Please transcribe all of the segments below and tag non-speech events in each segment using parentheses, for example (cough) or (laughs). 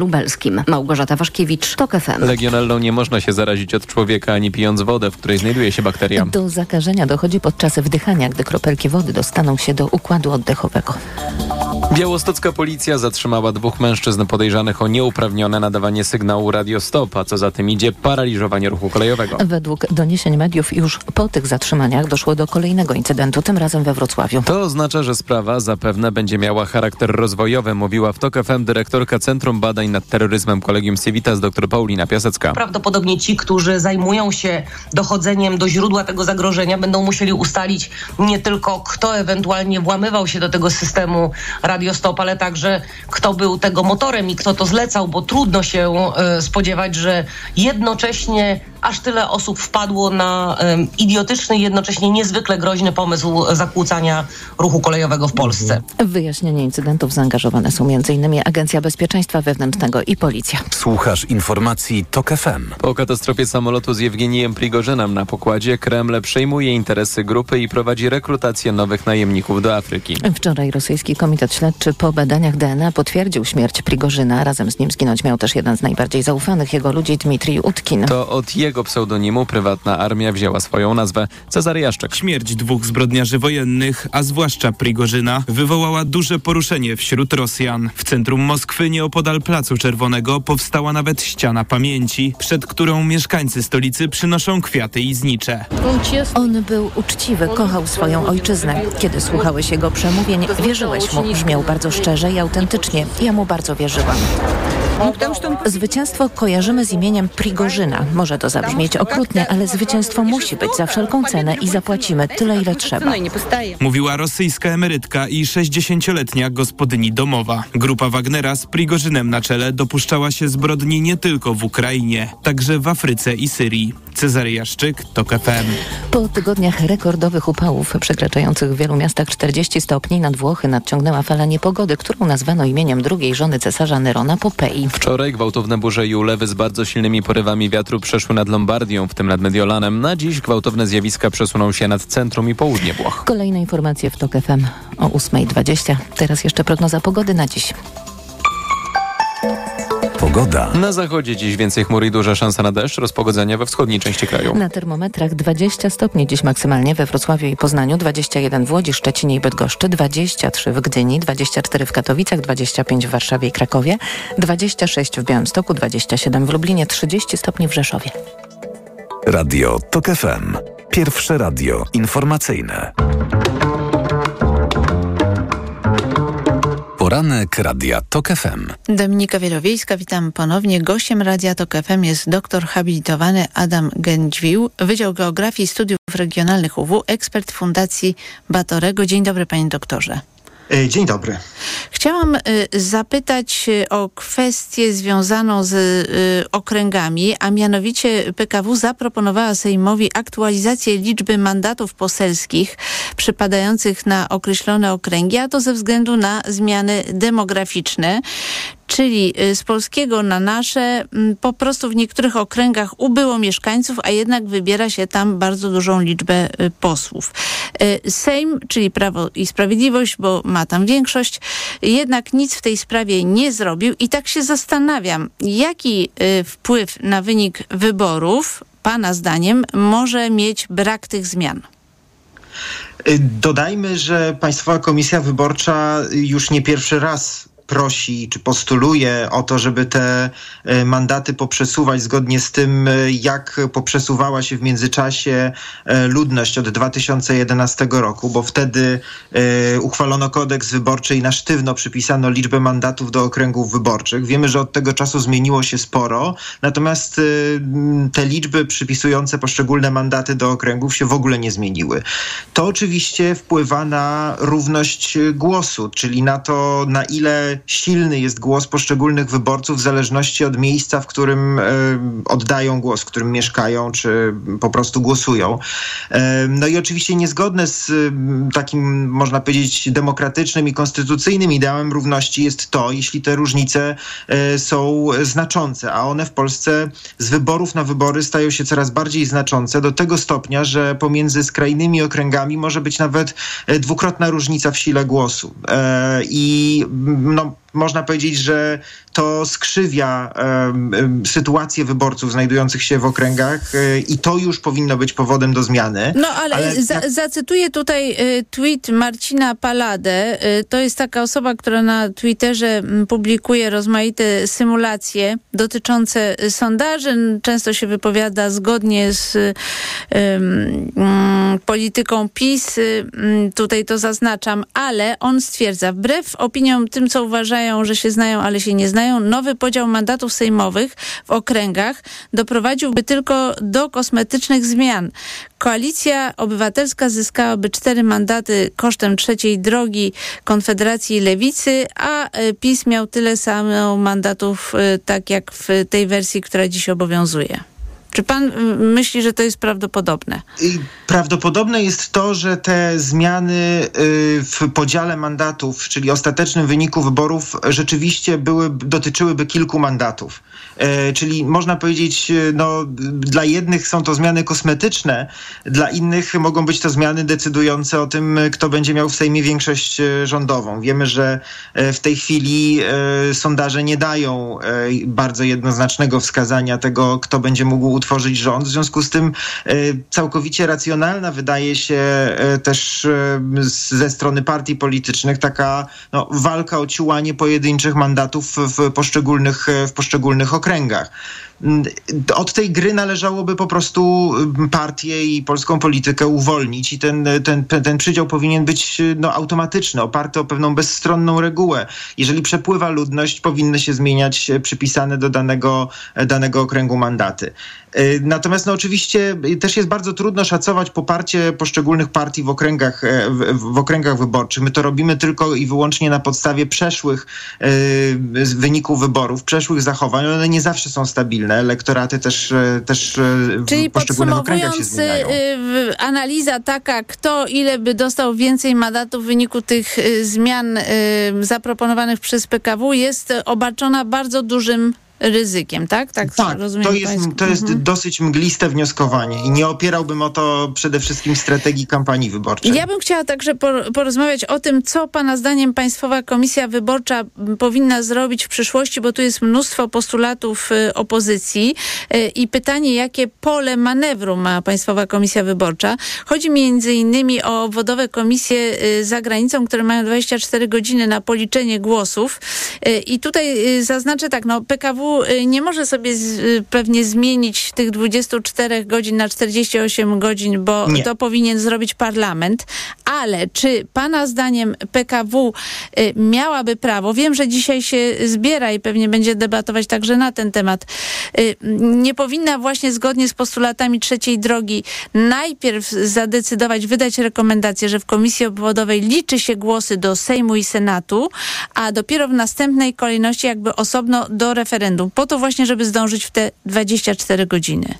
lubelskim. Małgorzata Waszkiewicz, TOK FM. Legionellą nie można się zarazić od człowieka ani pijąc wodę, w której znajduje się bakteria. Do zakażenia dochodzi podczas wdychania, gdy kropelki wody dostaną się do układu oddechowego. Białostocka policja zatrzymała dwóch mężczyzn podejrzanych o nieuprawnione nadawanie sygnału radiostop, a co za tym idzie paraliżowanie ruchu kolejowego. Według doniesień mediów już po tych zatrzymaniach doszło do kolejnego incydentu, tym razem we Wrocławiu. To oznacza, że sprawa zapewne będzie miała charakter rozwojowy, mówiła w TOK FM dyrektorka Centrum Badań nad Terroryzmem Kolegium Civitas dr Paulina Piasecka. Prawdopodobnie ci, którzy zajmują się dochodzeniem do źródła tego zagrożenia, będą musieli ustalić nie tylko kto ewentualnie włamywał się do tego systemu radiostop, ale także kto był tego motorem i kto to zlecał, bo trudno się y, spodziewać, że jednocześnie aż tyle osób wpadło na um, idiotyczny i jednocześnie niezwykle groźny pomysł zakłócania ruchu kolejowego w Polsce. W wyjaśnienie incydentów zaangażowane są m.in. Agencja Bezpieczeństwa Wewnętrznego i Policja. Słuchasz informacji TOK FM. Po katastrofie samolotu z Jewgenijem Prigorzynem na pokładzie Kreml przejmuje interesy grupy i prowadzi rekrutację nowych najemników do Afryki. Wczoraj rosyjski komitet śledczy po badaniach DNA potwierdził śmierć Prigorzyna. Razem z nim zginąć miał też jeden z najbardziej zaufanych jego ludzi, Dmitrij Utkin. To od jego jego pseudonimu prywatna armia wzięła swoją nazwę. Cezary Jaszczek. Śmierć dwóch zbrodniarzy wojennych, a zwłaszcza Prigorzyna, wywołała duże poruszenie wśród Rosjan. W centrum Moskwy, nieopodal Placu Czerwonego, powstała nawet ściana pamięci, przed którą mieszkańcy stolicy przynoszą kwiaty i znicze. On był uczciwy, kochał swoją ojczyznę. Kiedy słuchałeś jego przemówień, wierzyłeś mu. Brzmiał bardzo szczerze i autentycznie. Ja mu bardzo wierzyłam. Zwycięstwo kojarzymy z imieniem Prigorzyna. Może to zabrzmieć okrutnie, ale zwycięstwo musi być za wszelką cenę i zapłacimy tyle, ile trzeba. Mówiła rosyjska emerytka i 60-letnia gospodyni domowa. Grupa Wagnera z Prigorzynem na czele dopuszczała się zbrodni nie tylko w Ukrainie, także w Afryce i Syrii. Cezary Jaszczyk, TOK FM. Po tygodniach rekordowych upałów przekraczających w wielu miastach 40 stopni nad Włochy nadciągnęła fala niepogody, którą nazwano imieniem drugiej żony cesarza Nerona Popei. Wczoraj gwałtowne burze i ulewy z bardzo silnymi porywami wiatru przeszły nad Lombardią, w tym nad Mediolanem. Na dziś gwałtowne zjawiska przesuną się nad centrum i południe Włoch. Kolejne informacje w TOK FM o 8.20. Teraz jeszcze prognoza pogody na dziś. Pogoda. Na zachodzie dziś więcej chmur i duża szansa na deszcz, rozpogodzenia we wschodniej części kraju. Na termometrach 20 stopni dziś maksymalnie we Wrocławiu i Poznaniu, 21 w Łodzi, Szczecinie i Bydgoszczy, 23 w Gdyni, 24 w Katowicach, 25 w Warszawie i Krakowie, 26 w Białymstoku, 27 w Lublinie, 30 stopni w Rzeszowie. Radio TOK FM. Pierwsze radio informacyjne. Poranek Radia TOK FM. Dominika Wielowiejska, witam ponownie. Gościem Radia TOK FM jest doktor habilitowany Adam Gędźwił, Wydział Geografii i Studiów Regionalnych UW, ekspert Fundacji Batorego. Dzień dobry panie doktorze. E, dzień dobry. Chciałam y, zapytać y, o kwestię związaną z okręgami, a mianowicie PKW zaproponowała Sejmowi aktualizację liczby mandatów poselskich przypadających na określone okręgi, a to ze względu na zmiany demograficzne czyli z polskiego na nasze po prostu w niektórych okręgach ubyło mieszkańców, a jednak wybiera się tam bardzo dużą liczbę posłów. Sejm, czyli Prawo i Sprawiedliwość, bo ma tam większość, jednak nic w tej sprawie nie zrobił i tak się zastanawiam, jaki wpływ na wynik wyborów Pana zdaniem może mieć brak tych zmian? Dodajmy, że Państwowa Komisja Wyborcza już nie pierwszy raz prosi czy postuluje o to, żeby te e, mandaty poprzesuwać zgodnie z tym, e, jak poprzesuwała się w międzyczasie e, ludność od 2011 roku, bo wtedy uchwalono kodeks wyborczy i na sztywno przypisano liczbę mandatów do okręgów wyborczych. Wiemy, że od tego czasu zmieniło się sporo, natomiast te liczby przypisujące poszczególne mandaty do okręgów się w ogóle nie zmieniły. To oczywiście wpływa na równość głosu, czyli na to, na ile silny jest głos poszczególnych wyborców w zależności od miejsca, w którym e, oddają głos, w którym mieszkają, czy po prostu głosują. E, no i oczywiście niezgodne z takim, można powiedzieć, demokratycznym i konstytucyjnym ideałem równości jest to, jeśli te różnice e, są znaczące, a one w Polsce z wyborów na wybory stają się coraz bardziej znaczące do tego stopnia, że pomiędzy skrajnymi okręgami może być nawet dwukrotna różnica w sile głosu. I no, Trump można powiedzieć, że to skrzywia um, sytuację wyborców znajdujących się w okręgach y, i to już powinno być powodem do zmiany. No ale, ale za, zacytuję tutaj y, tweet Marcina Paladę. Y, to jest taka osoba, która na Twitterze publikuje rozmaite symulacje dotyczące sondaży. Często się wypowiada zgodnie z polityką PiS. tutaj to zaznaczam, ale on stwierdza, wbrew opiniom tym, co uważają, że się znają, ale się nie znają, nowy podział mandatów sejmowych w okręgach doprowadziłby tylko do kosmetycznych zmian. Koalicja Obywatelska zyskałaby cztery mandaty kosztem trzeciej drogi Konfederacji Lewicy, a e, PiS miał tyle samo mandatów, e, tak jak w tej wersji, która dziś obowiązuje. Czy pan myśli, że to jest prawdopodobne? Prawdopodobne jest to, że te zmiany y, w podziale mandatów, czyli ostatecznym wyniku wyborów, rzeczywiście były, dotyczyłyby kilku mandatów. E, czyli można powiedzieć, y, no, dla jednych są to zmiany kosmetyczne, dla innych mogą być to zmiany decydujące o tym, kto będzie miał w Sejmie większość y, rządową. Wiemy, że e, w tej chwili e, sondaże nie dają bardzo jednoznacznego wskazania tego, kto będzie mógł utworzyć rząd. W związku z tym e, całkowicie racjonalna wydaje się e, też e, ze strony partii politycznych taka no, walka o ciułanie pojedynczych mandatów w poszczególnych, w poszczególnych okręgach. Mm, od tej gry należałoby po prostu mm, partię i polską politykę uwolnić i ten, ten, ten przydział powinien być no, automatyczny, oparty o pewną bezstronną regułę. Jeżeli przepływa ludność, powinny się zmieniać przypisane do danego, danego okręgu mandaty. Y, natomiast no, oczywiście też jest bardzo trudno szacować poparcie poszczególnych partii w okręgach, e, w, w okręgach wyborczych. My to robimy tylko i wyłącznie na podstawie przeszłych wyników wyborów, przeszłych zachowań. One nie zawsze są stabilne. Elektoraty też, e, też w Czyli poszczególnych okręgach się zmieniają. analiza taka, kto ile by dostał więcej mandatów w wyniku tych zmian zaproponowanych przez PKW jest obarczona bardzo dużym ryzykiem, tak? Tak, tak rozumiem to jest, to jest mhm. dosyć mgliste wnioskowanie i nie opierałbym o to przede wszystkim strategii kampanii wyborczej. Ja bym chciała także porozmawiać o tym, co Pana zdaniem Państwowa Komisja Wyborcza powinna zrobić w przyszłości, bo tu jest mnóstwo postulatów y, opozycji y, i pytanie, jakie pole manewru ma Państwowa Komisja Wyborcza. Chodzi między innymi o obwodowe komisje y, za granicą, które mają 24 godziny na policzenie głosów i tutaj zaznaczę tak, no PKW Y, nie może sobie z, y, pewnie zmienić tych 24 godzin na 48 godzin, bo nie. to powinien zrobić parlament, ale czy pana zdaniem PKW y, miałaby prawo, wiem, że dzisiaj się zbiera i pewnie będzie debatować także na ten temat, nie powinna właśnie zgodnie z postulatami trzeciej drogi najpierw zadecydować, wydać rekomendację, że w komisji obwodowej liczy się głosy do Sejmu i Senatu, a dopiero w następnej kolejności jakby osobno do referendum po to właśnie, żeby zdążyć w te 24 godziny.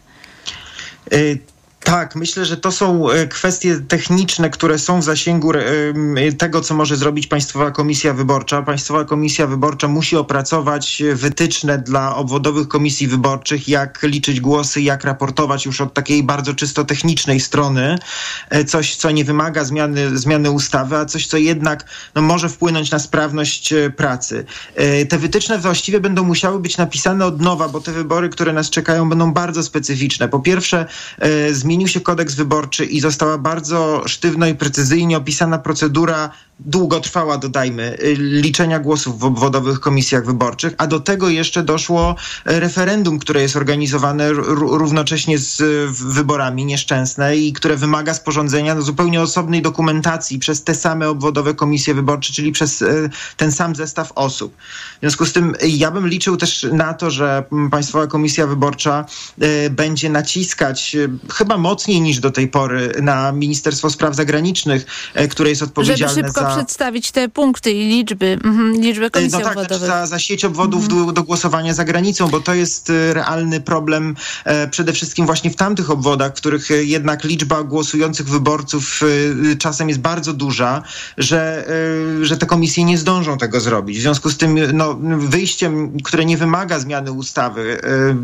Y, tak, myślę, że to są e, kwestie techniczne, które są w zasięgu e, tego, co może zrobić Państwowa Komisja Wyborcza. Państwowa Komisja Wyborcza musi opracować wytyczne dla obwodowych komisji wyborczych, jak liczyć głosy, jak raportować już od takiej bardzo czysto technicznej strony. E, coś, co nie wymaga zmiany, zmiany ustawy, a coś, co jednak no, może wpłynąć na sprawność pracy. Te wytyczne właściwie będą musiały być napisane od nowa, bo te wybory, które nas czekają, będą bardzo specyficzne. Po pierwsze, zmienić zmienił się kodeks wyborczy i została bardzo sztywno i precyzyjnie opisana procedura długotrwała, dodajmy, y, liczenia głosów w obwodowych komisjach wyborczych, a do tego jeszcze doszło referendum, które jest organizowane równocześnie z wyborami nieszczęsne i które wymaga sporządzenia no, zupełnie osobnej dokumentacji przez te same obwodowe komisje wyborcze, czyli przez e, ten sam zestaw osób. W związku z tym ja bym liczył też na to, że Państwowa Komisja Wyborcza będzie naciskać chyba mocniej niż do tej pory na Ministerstwo Spraw Zagranicznych, które jest odpowiedzialne za przedstawić te punkty i liczby, mhm, liczbę komisji no tak, znaczy obwodowych. Za, za sieć obwodów mhm. do, do, głosowania za granicą, bo to jest y, realny problem e, przede wszystkim właśnie w tamtych obwodach, w których e, jednak liczba głosujących wyborców e, czasem jest bardzo duża, że, e, że te komisje nie zdążą tego zrobić. W związku z tym no, wyjściem, które nie wymaga zmiany ustawy,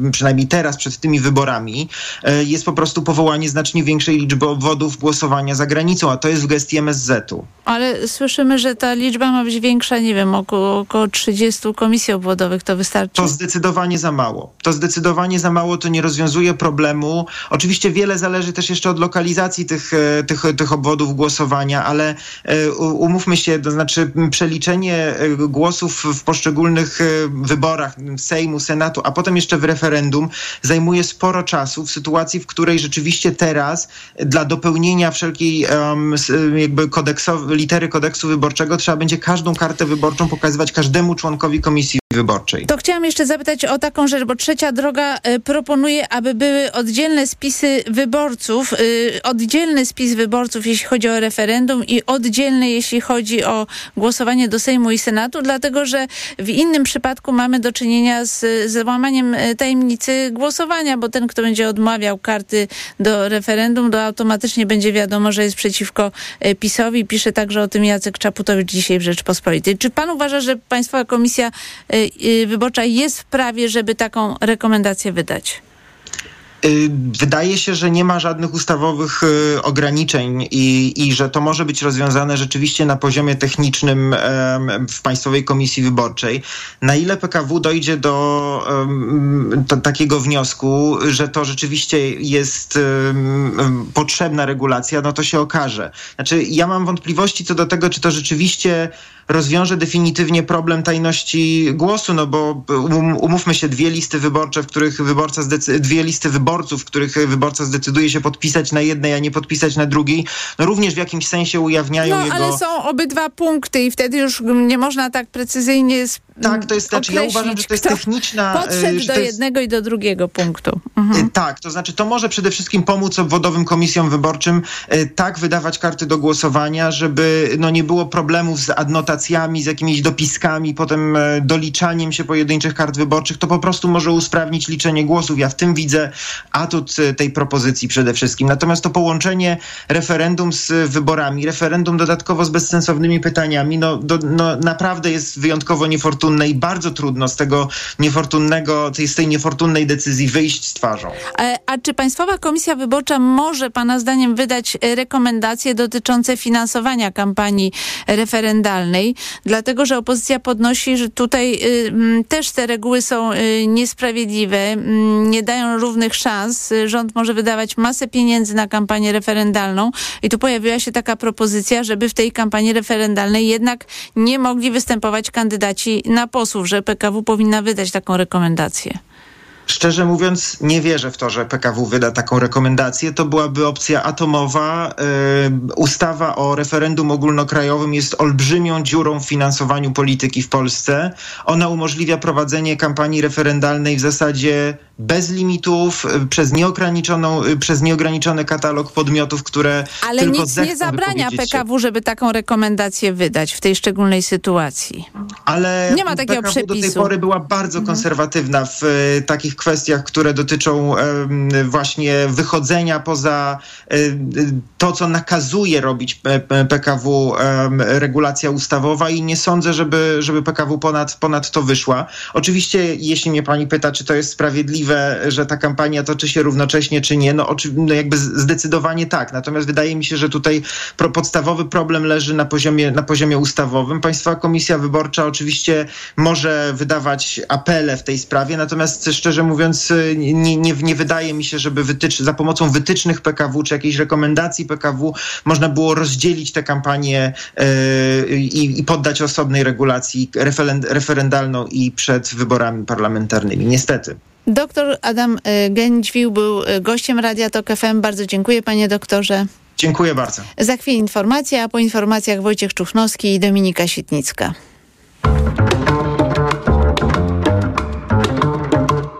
e, przynajmniej teraz przed tymi wyborami, e, jest po prostu powołanie wywołanie znacznie większej liczby obwodów głosowania za granicą, a to jest w gestii MSZ-u. Ale słyszymy, że ta liczba ma być większa, nie wiem, około, około 30 komisji obwodowych. To wystarczy? To zdecydowanie za mało. To zdecydowanie za mało, to nie rozwiązuje problemu. Oczywiście wiele zależy też jeszcze od lokalizacji tych, e, tych, tych obwodów głosowania, ale e, umówmy się, to znaczy przeliczenie e, głosów w poszczególnych wyborach Sejmu, Senatu, a potem jeszcze w referendum zajmuje sporo czasu w sytuacji, w której rzeczywiście teraz dla dopełnienia wszelkiej um, jakby kodeksowej, litery kodeksu wyborczego trzeba będzie każdą kartę wyborczą pokazywać każdemu członkowi komisji wyborczej. To chciałam jeszcze zapytać o taką rzecz, bo Trzecia Droga y, proponuje, aby były oddzielne spisy wyborców, y, oddzielny spis wyborców, jeśli chodzi o referendum i oddzielny, jeśli chodzi o głosowanie do Sejmu i Senatu, dlatego że w innym przypadku mamy do czynienia z załamaniem y, tajemnicy głosowania, bo ten, kto będzie odmawiał karty do referendum, to automatycznie będzie wiadomo, że jest przeciwko PiSowi. Pisze także o tym Jacek Czaputowicz dzisiaj w Rzeczpospolitej. Czy pan uważa, że Państwowa Komisja wyborcza jest w prawie, żeby taką rekomendację wydać? Y, wydaje się, że nie ma żadnych ustawowych y, ograniczeń i, i że to może być rozwiązane rzeczywiście na poziomie technicznym w Państwowej Komisji Wyborczej. Na ile PKW dojdzie do, do takiego wniosku, że to rzeczywiście jest potrzebna regulacja, no to się okaże. Znaczy, ja mam wątpliwości co do tego, czy to rzeczywiście rozwiąże definitywnie problem tajności głosu, no bo um, umówmy się, dwie listy wyborcze, w których wyborca dwie listy wyborców, w których wyborca zdecyduje się podpisać na jednej, a nie podpisać na drugiej, no również w jakimś sensie ujawniają no, jego... ale są obydwa punkty i wtedy już nie można tak precyzyjnie tak, to jest, znaczy ja uważam, że to jest techniczna... Podszedł do jest... jednego i do drugiego punktu. Mhm. Tak, to znaczy to może przede wszystkim pomóc obwodowym komisjom wyborczym e, tak wydawać karty do głosowania, żeby no, nie było problemów z z jakimiś dopiskami, potem e, doliczaniem się pojedynczych kart wyborczych. To po prostu może usprawnić liczenie głosów. Ja w tym widzę atut e, tej propozycji przede wszystkim. Natomiast to połączenie referendum z wyborami, referendum dodatkowo z bezsensownymi pytaniami, no, do, no naprawdę jest wyjątkowo niefortunne i bardzo trudno z tego niefortunnego, z tej niefortunnej decyzji wyjść z twarzą. A, e, a czy Państwowa Komisja Wyborcza może Pana zdaniem wydać rekomendacje dotyczące finansowania kampanii referendalnej? Dlatego, że opozycja podnosi, że tutaj y, też te reguły są y, niesprawiedliwe, nie dają równych szans. Rząd może wydawać masę pieniędzy na kampanię referendalną i tu pojawiła się taka propozycja, żeby w tej kampanii referendalnej jednak nie mogli występować kandydaci na posłów, że PKW powinna wydać taką rekomendację? Szczerze mówiąc, nie wierzę w to, że PKW wyda taką rekomendację. To byłaby opcja atomowa. Yy, ustawa o referendum ogólnokrajowym jest olbrzymią dziurą w finansowaniu polityki w Polsce. Ona umożliwia prowadzenie kampanii referendalnej w zasadzie bez limitów, y, przez, nieograniczoną, y, przez nieograniczony katalog podmiotów, które Ale tylko nic nie zabrania PKW, żeby taką rekomendację wydać w tej szczególnej sytuacji. Ale nie ma takiego PKW przepisu. do tej pory była bardzo mhm. konserwatywna w y, takich kwestiach, które dotyczą właśnie wychodzenia poza to, co nakazuje robić PKW regulacja ustawowa i nie sądzę, żeby, żeby PKW ponad, ponad to wyszła. Oczywiście, jeśli mnie pani pyta, czy to jest sprawiedliwe, możliwe, że ta kampania toczy się równocześnie, czy nie? No, no jakby zdecydowanie tak. Natomiast wydaje mi się, że tutaj pro, podstawowy problem leży na poziomie, na poziomie ustawowym. Państwowa Komisja Wyborcza oczywiście może wydawać apele w tej sprawie, natomiast szczerze mówiąc nie, nie, nie wydaje mi się, żeby wytycz, za pomocą wytycznych PKW czy jakiejś rekomendacji PKW można było rozdzielić tę kampanię yy, i, i poddać osobnej regulacji referendalną i przed wyborami parlamentarnymi. Niestety. Doktor Adam y, Gędźwił był y, gościem Radia Tok FM. Bardzo dziękuję panie doktorze. Dziękuję bardzo. Za chwilę informacja, a po informacjach Wojciech Czuchnowski i Dominika Sitnicka.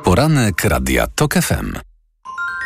Poranek Radia Tok FM.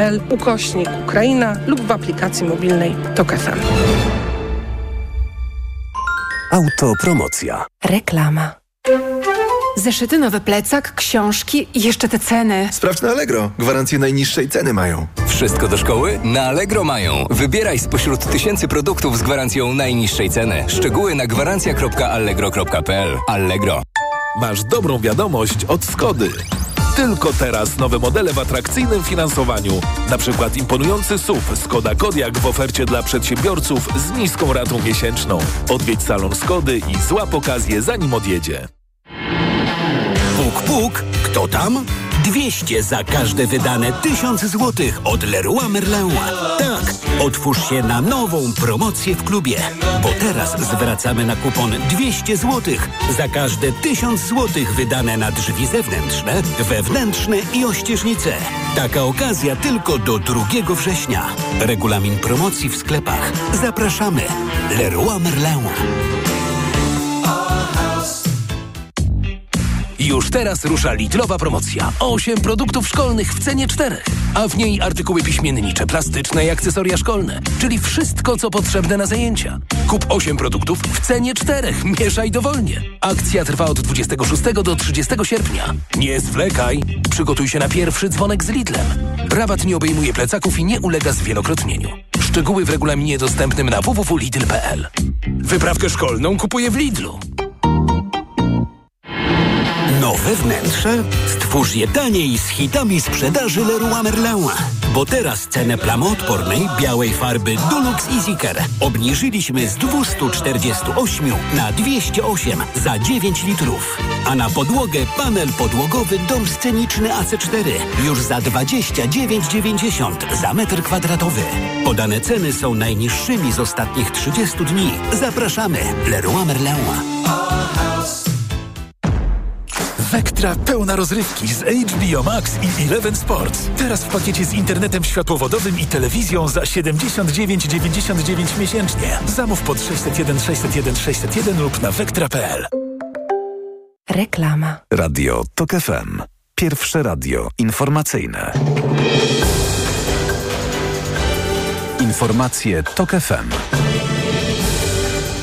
radio.tok.pl ukośnik Ukraina lub w aplikacji mobilnej TOK FM. Autopromocja. Reklama. Zeszyty, nowy plecak, książki i jeszcze te ceny. Sprawdź na Allegro. Gwarancję najniższej ceny mają. Wszystko do szkoły? Na Allegro mają. Wybieraj spośród tysięcy produktów z gwarancją najniższej ceny. Szczegóły na gwarancja.allegro.pl. Allegro. Masz dobrą wiadomość od Skody. Tylko teraz nowe modele w atrakcyjnym finansowaniu. Na przykład imponujący SUV Skoda Kodiaq w ofercie dla przedsiębiorców z niską ratą miesięczną. Odwiedź salon Skody i złap okazję zanim odjedzie. Puk, puk, kto tam? 200 za każde wydane 1000 złotych od Leroy Merlin. Tak, otwórz się na nową promocję w klubie, bo teraz zwracamy na kupon 200 złotych za każde 1000 złotych wydane na drzwi zewnętrzne, wewnętrzne i ościeżnice. Taka okazja tylko do 2 września. Regulamin promocji w sklepach. Zapraszamy. Leroy Merlin. Teraz rusza Lidlowa promocja. 8 produktów szkolnych w cenie 4. A w niej artykuły piśmiennicze, plastyczne i akcesoria szkolne. Czyli wszystko, co potrzebne na zajęcia. Kup 8 produktów w cenie 4. Mieszaj dowolnie. Akcja trwa od 26 do 30 sierpnia. Nie zwlekaj. Przygotuj się na pierwszy dzwonek z Lidlem. Rabat nie obejmuje plecaków i nie ulega zwielokrotnieniu. Szczegóły w regulaminie dostępnym na www.lidl.pl. Wyprawkę szkolną kupuję w Lidlu. Nowe wnętrze? Stwórz je taniej z hitami sprzedaży Leroy Merlin. Bo teraz cenę plamoodpornej białej farby Dulux EasyCare obniżyliśmy z 248 na 208 za 9 litrów. A na podłogę panel podłogowy dom sceniczny AC4 już za 29,90 za metr kwadratowy. Podane ceny są najniższymi z ostatnich 30 dni. Zapraszamy. Leroy Merlin. Wektra pełna rozrywki z HBO Max i Eleven Sports. Teraz w pakiecie z internetem światłowodowym i telewizją za 79,99 miesięcznie. Zamów pod 601 601 601 lub na wektra.pl. Reklama. Radio TOK FM. Pierwsze radio informacyjne. Informacje TOK FM.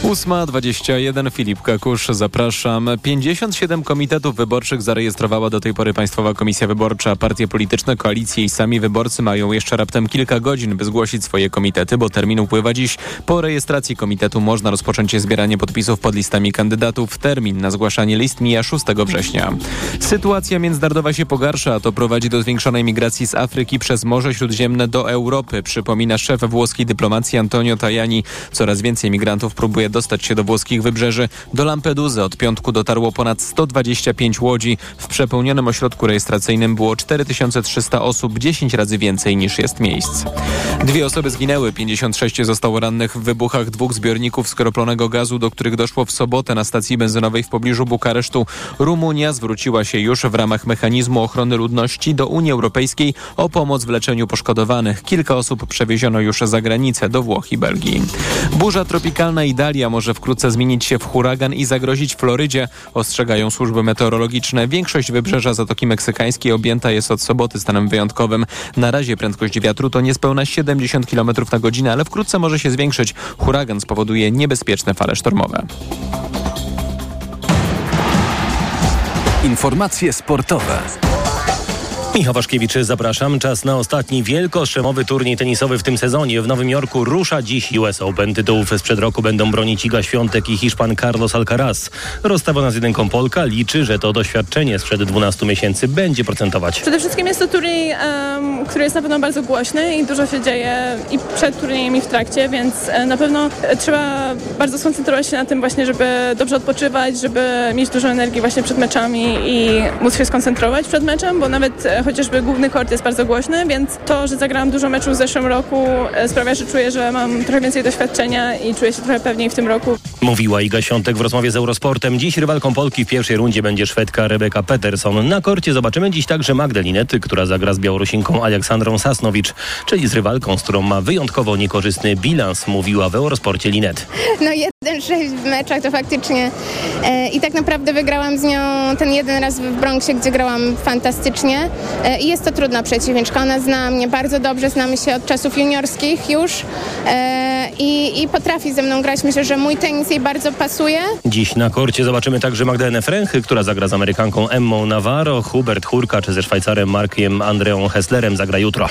8.21 Filip Kakusz, zapraszam. 57 komitetów wyborczych zarejestrowała do tej pory Państwowa Komisja Wyborcza. Partie polityczne, koalicje i sami wyborcy mają jeszcze raptem kilka godzin, by zgłosić swoje komitety, bo termin upływa dziś. Po rejestracji komitetu można rozpocząć zbieranie podpisów pod listami kandydatów. Termin na zgłaszanie list mija 6 września. Sytuacja międzynarodowa się pogarsza, a to prowadzi do zwiększonej migracji z Afryki przez Morze Śródziemne do Europy, przypomina szef włoskiej dyplomacji Antonio Tajani. Coraz więcej migrantów próbuje dostać się do włoskich wybrzeży. Do Lampeduzy od piątku dotarło ponad 125 łodzi. W przepełnionym ośrodku rejestracyjnym było 4300 osób, 10 razy więcej niż jest miejsc. Dwie osoby zginęły, 56 zostało rannych w wybuchach dwóch zbiorników skroplonego gazu, do których doszło w sobotę na stacji benzynowej w pobliżu Bukaresztu. Rumunia zwróciła się już w ramach mechanizmu ochrony ludności do Unii Europejskiej o pomoc w leczeniu poszkodowanych. Kilka osób przewieziono już za granicę do Włoch i Belgii. Burza tropikalna Idalia może wkrótce zmienić się w huragan i zagrozić Florydzie, ostrzegają służby meteorologiczne. Większość wybrzeża Zatoki Meksykańskiej objęta jest od soboty stanem wyjątkowym. Na razie prędkość wiatru to niespełna 70 km na godzinę, ale wkrótce może się zwiększyć. Huragan spowoduje niebezpieczne fale sztormowe. Informacje sportowe. Michał Waszkiewicz, zapraszam. Czas na ostatni wielkostrzemowy turniej tenisowy w tym sezonie. W Nowym Jorku rusza dziś US Open. Tytułów sprzed roku będą bronić Iga Świątek i Hiszpan Carlos Alcaraz. Rozstawiona z jedynką Polka liczy, że to doświadczenie sprzed 12 miesięcy będzie procentować. Przede wszystkim jest to turniej, um, który jest na pewno bardzo głośny i dużo się dzieje i przed turniejem i w trakcie, więc e, na pewno e, trzeba bardzo skoncentrować się na tym właśnie, żeby dobrze odpoczywać, żeby mieć dużo energii właśnie przed meczami i móc się skoncentrować przed meczem, bo nawet e, chociażby główny kort jest bardzo głośny, więc to, że zagrałam dużo meczów w zeszłym roku e, sprawia, że czuję, że mam trochę więcej doświadczenia i czuję się trochę pewniej w tym roku. Mówiła Iga Świątek w rozmowie z Eurosportem. Dziś rywalką Polki w pierwszej rundzie będzie Szwedka Rebeka Peterson. Na korcie zobaczymy dziś także Magdalinety, która zagra z Białorusinką Aleksandrą Sasnowicz, czyli z rywalką, z którą ma wyjątkowo niekorzystny bilans, mówiła w Eurosporcie Linet. No 1-6 w meczach to faktycznie e, i tak naprawdę wygrałam z nią ten jeden raz w Bronxie, gdzie grałam fantastycznie. E, I jest to trudna przeciwniczka. Ona zna mnie bardzo dobrze, znamy się od czasów juniorskich już e, i, i potrafi ze mną grać. Myślę, że mój tenis jej bardzo pasuje. Dziś na korcie zobaczymy także Magdalenę Fręchy, która zagra z Amerykanką Emmą Navarro. Hubert Hurka czy ze Szwajcarem Markiem Andreą Hesslerem zagra jutro.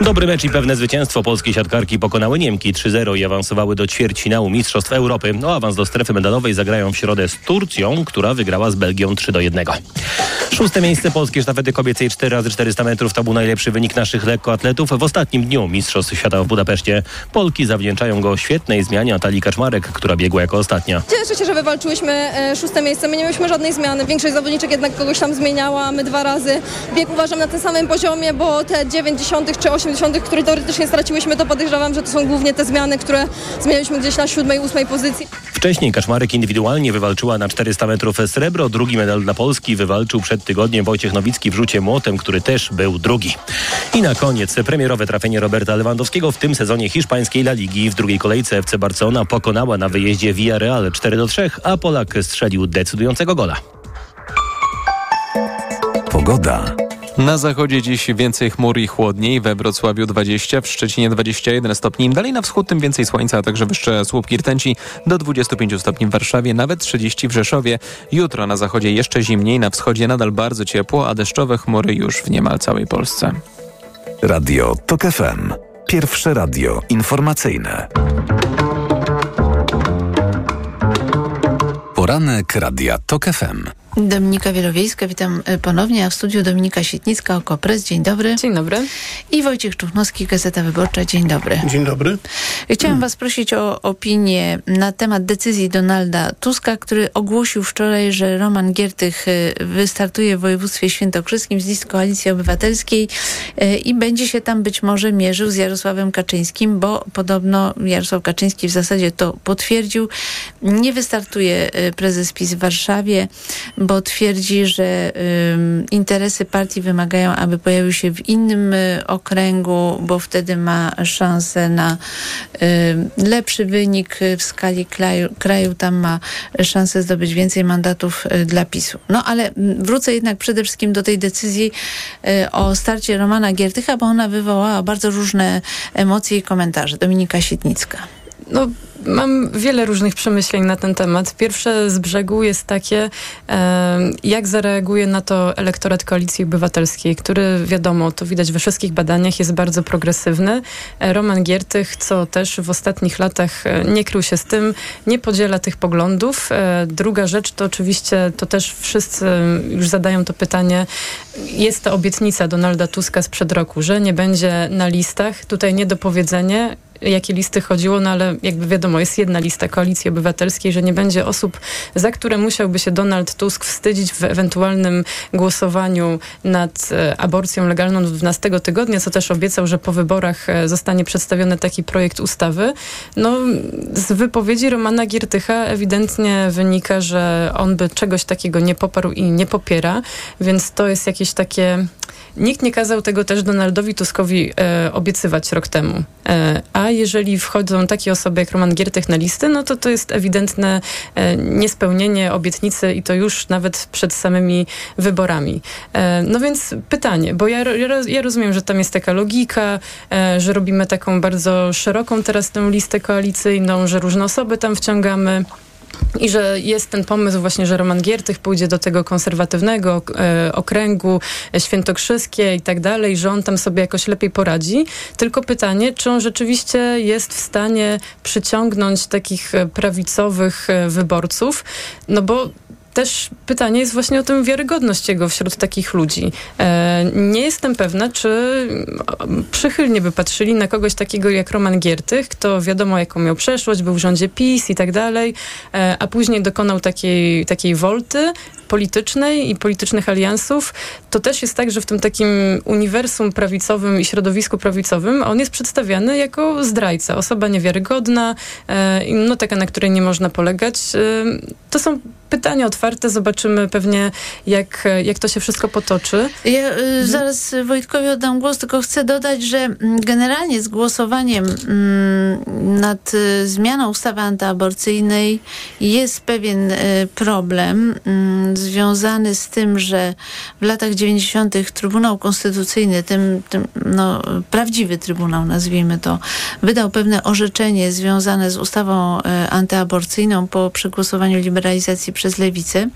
Dobry mecz i pewne zwycięstwo. Polskie siatkarki pokonały Niemki 3-0 i awansowały do ćwierćfinału Mistrzostw Europy. O awans do strefy medalowej zagrają w środę z Turcją, która wygrała z Belgią 3-1. Szóste miejsce polskie sztafety kobiecej 4x400 metrów to był najlepszy wynik naszych lekkoatletów. W ostatnim dniu Mistrzostw Świata w Budapeszcie Polki zawdzięczają go świetnej zmianie Natalii Kaczmarek, która biegła jako ostatnia. Cieszę się, że wywalczyłyśmy e, szóste miejsce. My nie mieliśmy żadnej zmiany. Większość zawodniczek jednak kogoś tam zmieniała. My dwa razy bieg uważam na tym samym poziomie, bo te 90 czy 80, które teoretycznie straciłyśmy, to podejrzewam, że to są głównie te zmiany, które zmienialiśmy gdzieś na siódmej, ósmej pozycji. Wcześniej Kaczmarek indywidualnie wywalczyła na 400 metrów srebro. Drugi medal dla Polski wywalczył przed tygodniem Wojciech Nowicki w rzucie młotem, który też był drugi. I na koniec premierowe trafienie Roberta Lewandowskiego w tym sezonie hiszpańskiej La Ligi. W drugiej kolejce FC Barcelona pokonała na wyjeździe Villarreal 4 do 3, a Polak strzelił decydującego gola. Pogoda. Na zachodzie dziś więcej chmur i chłodniej, we Wrocławiu 20, w Szczecinie 21 stopni. Dalej na wschód, tym więcej słońca, a także wyższe słupki rtęci do 25 stopni w Warszawie, nawet 30 w Rzeszowie. Jutro na zachodzie jeszcze zimniej, na wschodzie nadal bardzo ciepło, a deszczowe chmury już w niemal całej Polsce. Radio TOK FM. Pierwsze radio informacyjne. Poranek Radia TOK FM. Dominika Wielowiejska, witam e, ponownie, a w studiu Dominika Sietnicka, Okopres. Dzień dobry. Dzień dobry. I Wojciech Czuchnowski, Gazeta Wyborcza. Dzień dobry. Dzień dobry. Chciałam was prosić o opinię na temat decyzji Donalda Tuska, który ogłosił wczoraj, że Roman Giertych e, wystartuje w województwie świętokrzyskim z list Koalicji Obywatelskiej e, i będzie się tam być może mierzył z Jarosławem Kaczyńskim, bo podobno Jarosław Kaczyński w zasadzie to potwierdził. Nie wystartuje prezes PiS w Warszawie, bo twierdzi, że y, interesy partii wymagają, aby pojawił się w innym y, okręgu, bo wtedy ma szansę na y, lepszy wynik w skali kraju, kraju. Tam ma szansę zdobyć więcej mandatów dla PiSu. No ale wrócę jednak przede wszystkim do tej decyzji o starcie Romana Giertycha, bo ona wywołała bardzo różne emocje i komentarze. Dominika Sitnicka. No, Mam wiele różnych przemyśleń na ten temat. Pierwsze z brzegu jest takie, jak zareaguje na to elektorat Koalicji Obywatelskiej, który wiadomo, to widać we wszystkich badaniach, jest bardzo progresywny. E, Roman Giertych, co też w ostatnich latach e, nie krył się z tym, nie podziela tych poglądów. E, druga rzecz to oczywiście, to też wszyscy już zadają to pytanie, jest ta obietnica Donalda Tuska sprzed roku, że nie będzie na listach. Tutaj niedopowiedzenie, jakie listy chodziło, no ale jakby wiadomo, jest jedna lista Koalicji Obywatelskiej, że nie będzie osób, za które musiałby się Donald Tusk wstydzić w ewentualnym głosowaniu nad e, aborcją legalną do 12 tygodnia, co też obiecał, że po wyborach e, zostanie przedstawiony taki projekt ustawy. No, z wypowiedzi Romana Giertycha ewidentnie wynika, że on by czegoś takiego nie poparł i nie popiera, więc to jest jakieś takie Nikt nie kazał tego też Donaldowi Tuskowi e, obiecywać rok temu. E, a jeżeli wchodzą takie osoby jak Roman Giertych na listy, no to to jest ewidentne e, niespełnienie obietnicy i to już nawet przed samymi wyborami. E, no więc pytanie, bo ja, ja, ja, rozumiem, że tam jest taka logika, e, że robimy taką bardzo szeroką teraz tę listę koalicyjną, że różne osoby tam wciągamy. I że jest ten pomysł właśnie, że Roman Giertych pójdzie do tego konserwatywnego e, okręgu e, świętokrzyskie i tak dalej, że on tam sobie jakoś lepiej poradzi. Tylko pytanie, czy on rzeczywiście jest w stanie przyciągnąć takich e, prawicowych e, wyborców, no bo też pytanie jest właśnie o tę wiarygodność jego wśród takich ludzi. E, nie jestem pewna, czy przychylnie by patrzyli na kogoś takiego jak Roman Giertych, kto wiadomo jaką miał przeszłość, był w rządzie PiS i tak dalej, e, a później dokonał takiej, takiej wolty politycznej i politycznych aliansów, to też jest tak, że w tym takim uniwersum prawicowym i środowisku prawicowym on jest przedstawiany jako zdrajca, osoba niewiarygodna, e, no taka, na której nie można polegać. To są pytania otwarte, zobaczymy pewnie, jak, jak to się wszystko potoczy. Ja y, zaraz Wojtkowi oddam głos, tylko chcę dodać, że mm, generalnie z głosowaniem mm, nad y, zmianą ustawy antyaborcyjnej jest pewien y, problem. Związany z tym, że w latach 90. Trybunał Konstytucyjny, tym, tym no, prawdziwy Trybunał, nazwijmy to, wydał pewne orzeczenie związane z ustawą e, antyaborcyjną po przegłosowaniu liberalizacji przez lewicę.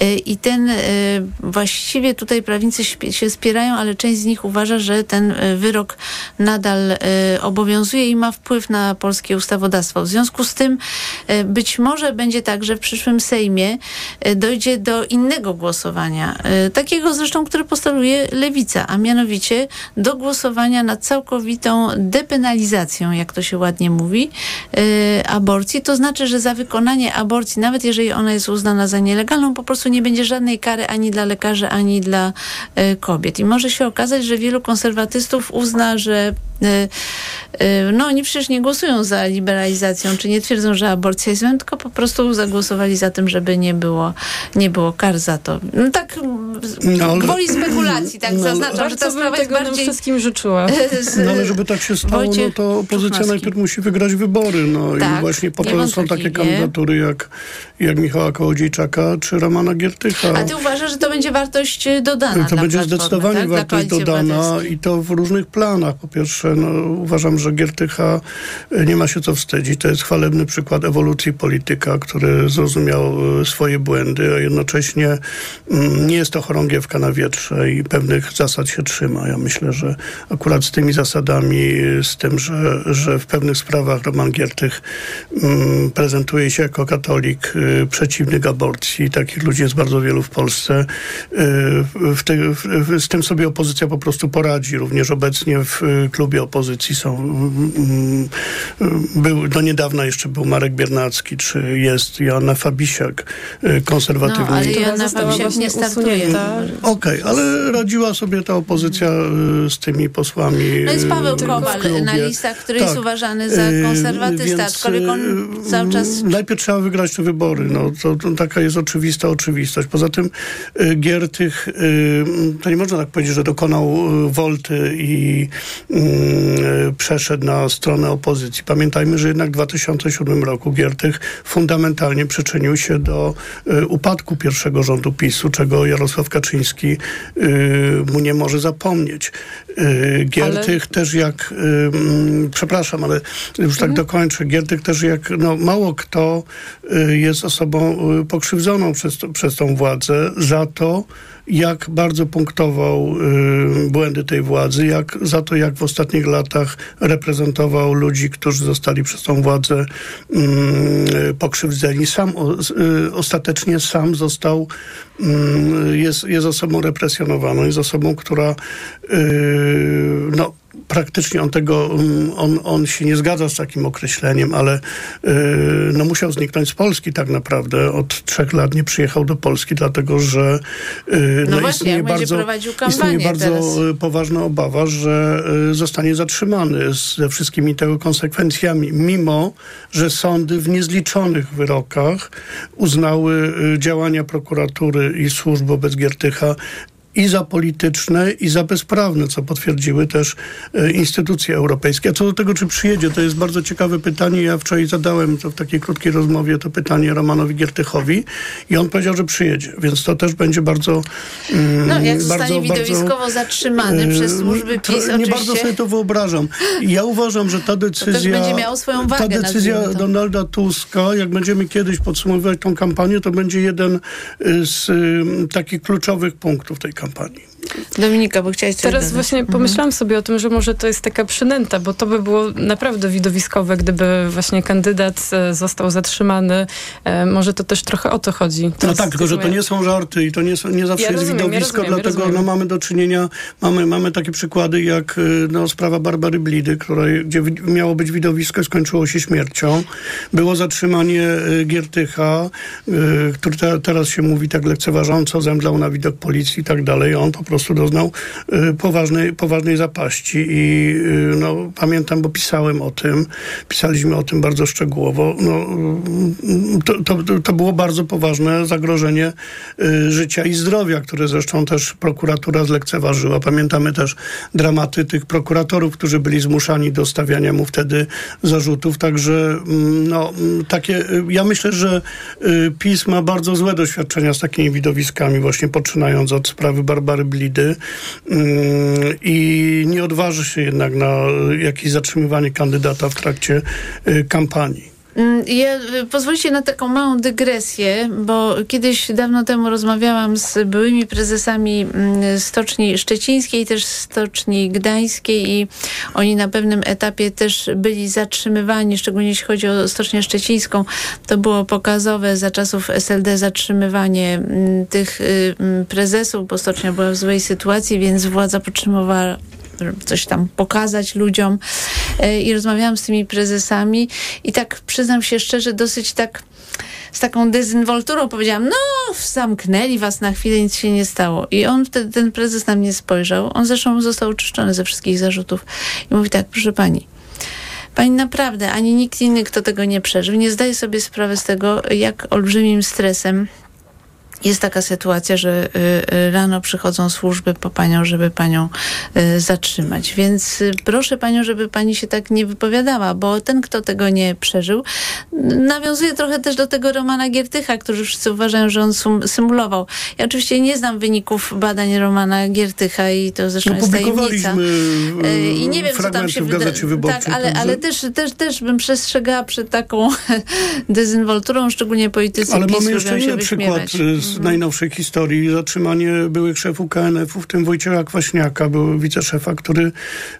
E, I ten e, właściwie tutaj prawnicy się spierają, ale część z nich uważa, że ten wyrok nadal obowiązuje i ma wpływ na polskie ustawodawstwo. W związku z tym być może będzie tak, że w przyszłym Sejmie dojdzie do innego głosowania, e, takiego zresztą, które postuluje Lewica, a mianowicie do głosowania nad całkowitą depenalizacją, jak to się ładnie mówi, e, aborcji. To znaczy, że za wykonanie aborcji, nawet jeżeli ona jest uznana za nielegalną, po prostu nie będzie żadnej kary ani dla lekarzy, ani dla e, kobiet. I może się okazać, że wielu konserwatystów uzna, że no oni przecież nie głosują za liberalizacją, czy nie twierdzą, że aborcja jest złem, tylko po prostu zagłosowali za tym, żeby nie było, nie było kar za to. No tak No, gwoli spekulacji, tak No, zaznaczam, że ta sprawa jest nam bardziej... wszystkim życzyła. (laughs) z- No ale żeby tak się stało, no to opozycja Czuchnowski. najpierw musi wygrać wybory. No i Tak, właśnie po to są takie kandydatury jak, jak Michała Kołodziejczaka czy Romana Giertycha. A ty uważasz, że to będzie wartość e, dodana To będzie zdecydowanie tak? Wartość dodana Obywatelskiej. i to w różnych planach. Po pierwsze, no, uważam, że Giertycha e, nie ma się co wstydzić. To jest chwalebny przykład ewolucji polityka, który zrozumiał e, swoje błędy, a jednocześnie mm, nie jest to chorągiewka na wietrze i pewnych zasad się trzyma. Ja myślę, że akurat z tymi zasadami, z tym, że, że w pewnych sprawach Roman Giertych mm, prezentuje się jako katolik y, przeciwny aborcji. Takich ludzi jest bardzo wielu w Polsce. Y, w te, w, z tym sobie opozycja po prostu poradzi. Również obecnie w y, klubie opozycji są mm, był, do niedawna jeszcze był Marek Biernacki, czy jest Joanna Fabisiak, y, konserwatywny. No, ale Joanna Fabisiak nie startuje. usunięta. Okej, ale radziła sobie ta opozycja z tymi posłami. No jest Paweł Kowal na listach, który jest Tak. uważany za konserwatysta, więc, aczkolwiek on cały czas... Najpierw trzeba wygrać te wybory. No, to, to taka jest oczywista oczywistość. Poza tym y, Giertych, y, to nie można tak powiedzieć, że dokonał y, wolty i y, przeszedł na stronę opozycji. Pamiętajmy, że jednak w 2007 roku Giertych fundamentalnie przyczynił się do upadku pierwszego rządu PiSu, czego Jarosław Kaczyński mu nie może zapomnieć. Giertych też jak, mm, przepraszam, ale już tak dokończę, Giertych też jak, no mało kto jest osobą y, pokrzywdzoną przez, przez tą władzę za to, jak bardzo punktował y, błędy tej władzy, jak za to, jak w ostatnich latach reprezentował ludzi, którzy zostali przez tą władzę y, pokrzywdzeni. Sam y, ostatecznie sam został, y, jest, jest osobą represjonowaną, jest osobą, która y, no, praktycznie on tego, mm, on, on się nie zgadza z takim określeniem, ale y, no musiał zniknąć z Polski tak naprawdę. Od trzech lat nie przyjechał do Polski, dlatego że y, No właśnie, istnieje bardzo, istnieje bardzo teraz. y, poważna obawa, że y, zostanie zatrzymany ze wszystkimi tego konsekwencjami, mimo że sądy w niezliczonych wyrokach uznały y, działania prokuratury i służb wobec Giertycha i za polityczne, i za bezprawne, co potwierdziły też e, instytucje europejskie. A co do tego, czy przyjedzie, to jest bardzo ciekawe pytanie. Ja wczoraj zadałem to w takiej krótkiej rozmowie to pytanie Romanowi Giertychowi i on powiedział, że przyjedzie, więc to też będzie bardzo... mm, No, jak zostanie bardzo, widowiskowo bardzo, zatrzymany e, przez służby PiS, Nie oczywiście... bardzo sobie to wyobrażam. Ja uważam, że ta decyzja... będzie miało swoją wagę, Ta decyzja. Donalda Tuska, jak będziemy kiedyś podsumowywać tą kampanię, to będzie jeden y, z y, takich kluczowych punktów tej kampanii. company. Dominika, bo chciałaś coś Teraz dodać. właśnie pomyślałam sobie o tym, że może to jest taka przynęta, bo to by było naprawdę widowiskowe, gdyby właśnie kandydat e, został zatrzymany. E, Może to też trochę o to chodzi. To No jest- tak, tylko że to nie są żarty i to nie, są, nie zawsze Ja jest rozumiem, ja widowisko, rozumiem, ja dlatego rozumiem. no, mamy do czynienia, mamy, mamy takie przykłady jak y, no, sprawa Barbary Blidy, której, gdzie miało być widowisko i skończyło się śmiercią. Było zatrzymanie y, Giertycha, y, który te, teraz się mówi tak lekceważąco, zemdlał na widok policji i tak dalej. On po prostu prostu doznał y, poważnej, poważnej zapaści i y, no, pamiętam, bo pisałem o tym, pisaliśmy o tym bardzo szczegółowo. No, y, to, to, to było bardzo poważne zagrożenie y, życia i zdrowia, które zresztą też prokuratura zlekceważyła. Pamiętamy też dramaty tych prokuratorów, którzy byli zmuszani do stawiania mu wtedy zarzutów. Także mm, no, mm, takie, ja myślę, że PiS ma bardzo złe doświadczenia z takimi widowiskami, właśnie poczynając od sprawy Barbary Blidy mm, i nie odważy się jednak na jakieś zatrzymywanie kandydata w trakcie y, kampanii. Mm, Ja, y, pozwolicie na taką małą dygresję, bo kiedyś dawno temu rozmawiałam z byłymi prezesami mm, Stoczni Szczecińskiej, też Stoczni Gdańskiej i oni na pewnym etapie też byli zatrzymywani, szczególnie jeśli chodzi o Stocznię Szczecińską. To było pokazowe za czasów SLD zatrzymywanie mm, tych y, prezesów, bo Stocznia była w złej sytuacji, więc władza podtrzymywała coś tam pokazać ludziom. E, I rozmawiałam z tymi prezesami i tak przyznam się szczerze, dosyć tak z taką dezynwolturą powiedziałam, no zamknęli was na chwilę, nic się nie stało. I on wtedy, ten prezes na mnie spojrzał. On zresztą został oczyszczony ze wszystkich zarzutów. I mówi tak, proszę pani, Pani naprawdę, ani nikt inny, kto tego nie przeżył, nie zdaje sobie sprawy z tego, jak olbrzymim stresem jest taka sytuacja, że y, y, rano przychodzą służby po panią, żeby panią y, zatrzymać. Więc proszę panią, żeby pani się tak nie wypowiadała, bo ten, kto tego nie przeżył, nawiązuje trochę też do tego Romana Giertycha, którzy wszyscy uważają, że on symulował. Ja oczywiście nie znam wyników badań Romana Giertycha i to zresztą No, jest tajemnica. I nie wiem, co tam się w Gazecie Wyborczej, Tak, ale, ale też, też, też bym przestrzegała przed taką (laughs) dezynwolturą, szczególnie politycy Ale PiS mamy jeszcze inny przykład z najnowszej historii. Zatrzymanie byłych szefów KNF-u, w tym Wojciecha Kwaśniaka, był wiceszefa, który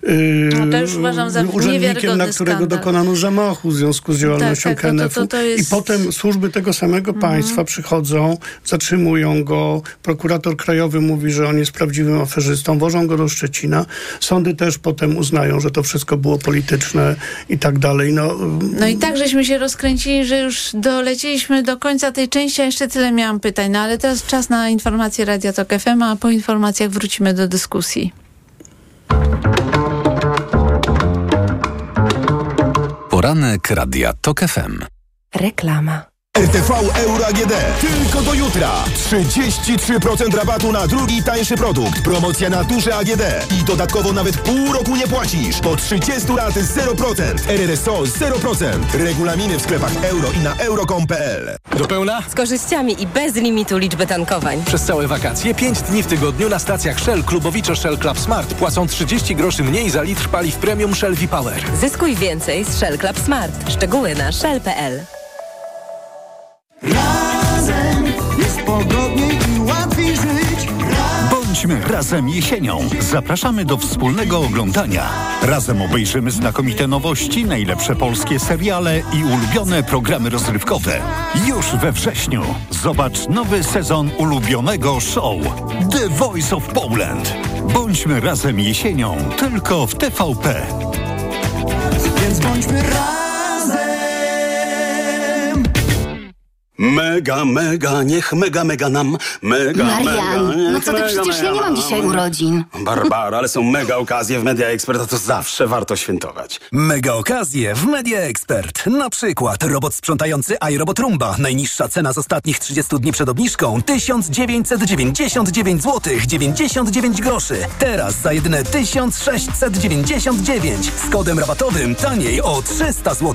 y, No to już uważam za był urzędnikiem, na którego skandal. dokonano zamachu w związku z działalnością Tak, tak, no to- KNF-u. to- to jest- I potem służby tego samego Mhm. państwa przychodzą, zatrzymują go. Prokurator krajowy mówi, że on jest prawdziwym aferzystą. Wożą go do Szczecina. Sądy też potem uznają, że to wszystko było polityczne i tak dalej. No, No i tak żeśmy się rozkręcili, że już dolecieliśmy do końca tej części, a jeszcze tyle miałam pytań. No ale teraz czas na informacje Radia Tok FM, a po informacjach wrócimy do dyskusji. Poranek Radia TOK FM. Reklama. RTV Euro AGD. Tylko do jutra. 33% rabatu na drugi tańszy produkt. Promocja na duże AGD. I dodatkowo nawet pół roku nie płacisz. Po 30 lat 0%. RRSO 0%. Regulaminy w sklepach euro i na euro.com.pl. Do pełna? Z korzyściami i bez limitu liczby tankowań. Przez całe wakacje 5 dni w tygodniu na stacjach Shell klubowicze Shell Club Smart płacą 30 groszy mniej za litr paliw premium Shell V-Power. Zyskuj więcej z Shell Club Smart. Szczegóły na shell.pl. Razem jest pogodniej i łatwiej żyć. Bądźmy razem jesienią. Zapraszamy do wspólnego oglądania. Razem obejrzymy znakomite nowości, najlepsze polskie seriale i ulubione programy rozrywkowe. Już we wrześniu zobacz nowy sezon ulubionego show The Voice of Poland. Bądźmy razem jesienią tylko w TVP. Więc bądźmy razem. Mega, mega, niech mega, mega nam, mega, Marian, mega, no co ty, mega, przecież ja nie mam dzisiaj urodzin. Barbara, ale są mega okazje w Media Expert, a to zawsze warto świętować. Mega okazje w Media Expert. Na przykład robot sprzątający iRobot Roomba. Najniższa cena z ostatnich 30 dni przed obniżką 1999 zł 99 groszy. Teraz za jedyne 1699 z kodem rabatowym taniej o 300 zł.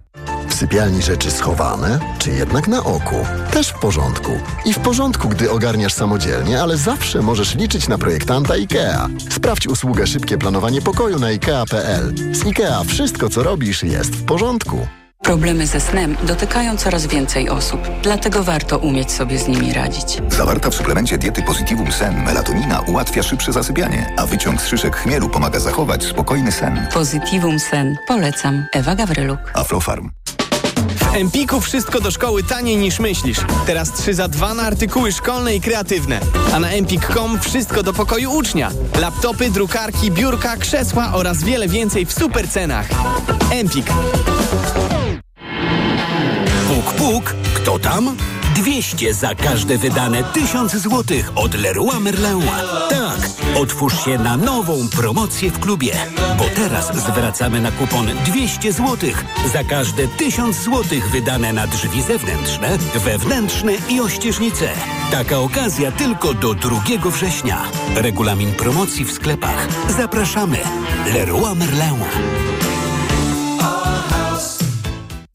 Sypialni rzeczy schowane, czy jednak na oku? Też w porządku. I w porządku, gdy ogarniasz samodzielnie, ale zawsze możesz liczyć na projektanta IKEA. Sprawdź usługę szybkie planowanie pokoju na IKEA.pl. Z IKEA wszystko, co robisz, jest w porządku. Problemy ze snem dotykają coraz więcej osób, dlatego warto umieć sobie z nimi radzić. Zawarta w suplemencie diety Positivum Sen melatonina ułatwia szybsze zasypianie, a wyciąg z szyszek chmielu pomaga zachować spokojny sen. Positivum Sen. Polecam. Ewa Gawryluk. Aflofarm. W Empiku wszystko do szkoły taniej niż myślisz. Teraz 3 za 2 na artykuły szkolne i kreatywne. A na empik.com wszystko do pokoju ucznia. Laptopy, drukarki, biurka, krzesła oraz wiele więcej w super cenach. Empik. Puk, puk, kto tam? 200 za każde wydane 1000 złotych od Leroy Merlin. Tak, otwórz się na nową promocję w klubie, bo teraz zwracamy na kupon 200 złotych za każde 1000 złotych wydane na drzwi zewnętrzne, wewnętrzne i ościeżnice. Taka okazja tylko do 2 września. Regulamin promocji w sklepach. Zapraszamy. Leroy Merlin.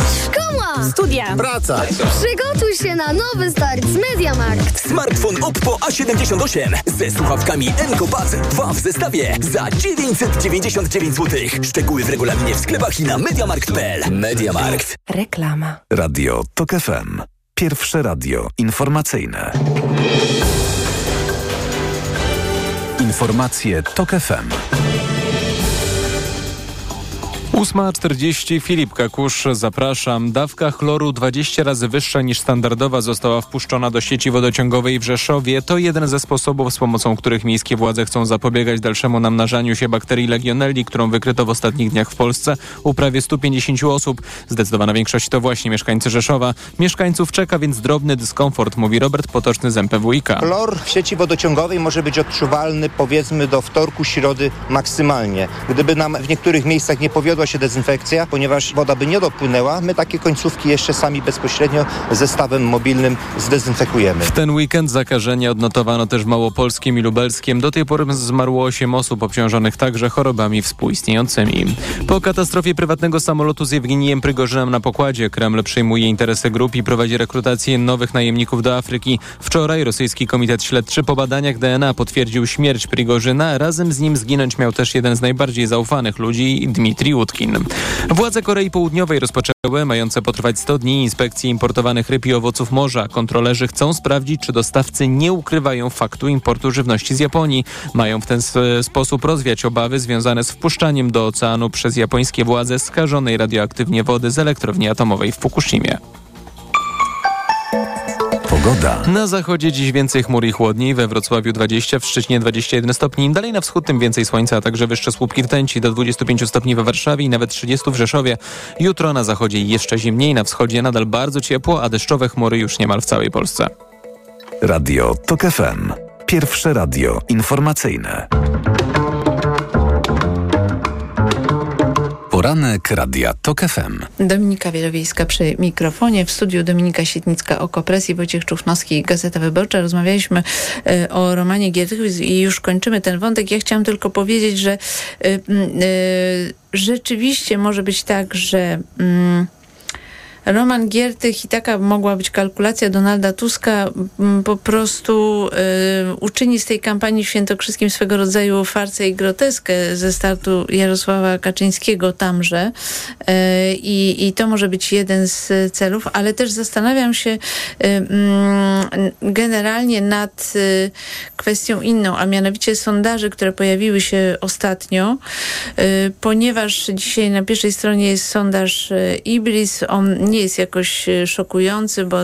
Szkoła! Studia! Praca! Przygotuj się na nowy start z MediaMarkt! Smartfon Oppo A78 ze słuchawkami Encopass 2 w zestawie za 999 zł. Szczegóły w regulaminie w sklepach i na mediamarkt.pl. Mediamarkt. Reklama. Radio TOK FM. Pierwsze radio informacyjne. Informacje TOK FM. 8.40 Filip Kakusz, zapraszam. Dawka chloru 20 razy wyższa niż standardowa została wpuszczona do sieci wodociągowej w Rzeszowie. To jeden ze sposobów, z pomocą których miejskie władze chcą zapobiegać dalszemu namnażaniu się bakterii legionelli, którą wykryto w ostatnich dniach w Polsce u prawie 150 osób. Zdecydowana większość to właśnie mieszkańcy Rzeszowa. Mieszkańców czeka więc drobny dyskomfort, mówi Robert Potoczny z MPWiK. Chlor w sieci wodociągowej może być odczuwalny powiedzmy do wtorku, środy maksymalnie. Gdyby nam w niektórych miejscach nie się dezynfekcja, ponieważ woda by nie dopłynęła, my takie końcówki jeszcze sami bezpośrednio zestawem mobilnym zdezynfekujemy. W ten weekend zakażenia odnotowano też w Małopolskim i Lubelskiem. Do tej pory zmarło 8 osób obciążonych także chorobami współistniejącymi. Po katastrofie prywatnego samolotu z Jewgenijem Prygorzynem na pokładzie Kreml przejmuje interesy grup i prowadzi rekrutację nowych najemników do Afryki. Wczoraj rosyjski komitet śledczy po badaniach DNA potwierdził śmierć Prigorzyna. Razem z nim zginąć miał też jeden z najbardziej zaufanych ludzi, Władze Korei Południowej rozpoczęły mające potrwać 100 dni inspekcji importowanych ryb i owoców morza. Kontrolerzy chcą sprawdzić, czy dostawcy nie ukrywają faktu importu żywności z Japonii. Mają w ten sposób rozwiać obawy związane z wpuszczaniem do oceanu przez japońskie władze skażonej radioaktywnie wody z elektrowni atomowej w Fukushimie. Pogoda. Na zachodzie dziś więcej chmur i chłodniej, we Wrocławiu 20, w Szczecinie 21 stopni, dalej na wschód tym więcej słońca, a także wyższe słupki rtęci do 25 stopni we Warszawie i nawet 30 w Rzeszowie. Jutro na zachodzie jeszcze zimniej, na wschodzie nadal bardzo ciepło, a deszczowe chmury już niemal w całej Polsce. Radio TOK FM. Pierwsze radio informacyjne. Poranek Radia TOK FM. Dominika Wielowiejska przy mikrofonie. W studiu Dominika Sietnicka, Oko Presji, Wojciech Czuchnowski, Gazeta Wyborcza. Rozmawialiśmy e, o Romanie Giertychu i już kończymy ten wątek. Ja chciałam tylko powiedzieć, że e, e, rzeczywiście może być tak, że... Mm, Roman Giertych i taka mogła być kalkulacja Donalda Tuska. Po prostu y, uczyni z tej kampanii świętokrzyskim swego rodzaju farcę i groteskę ze startu Jarosława Kaczyńskiego tamże. Y, i to może być jeden z celów, ale też zastanawiam się y, generalnie nad kwestią inną, a mianowicie sondaży, które pojawiły się ostatnio, ponieważ dzisiaj na pierwszej stronie jest sondaż Ibris, on nie jest jakoś e, szokujący, bo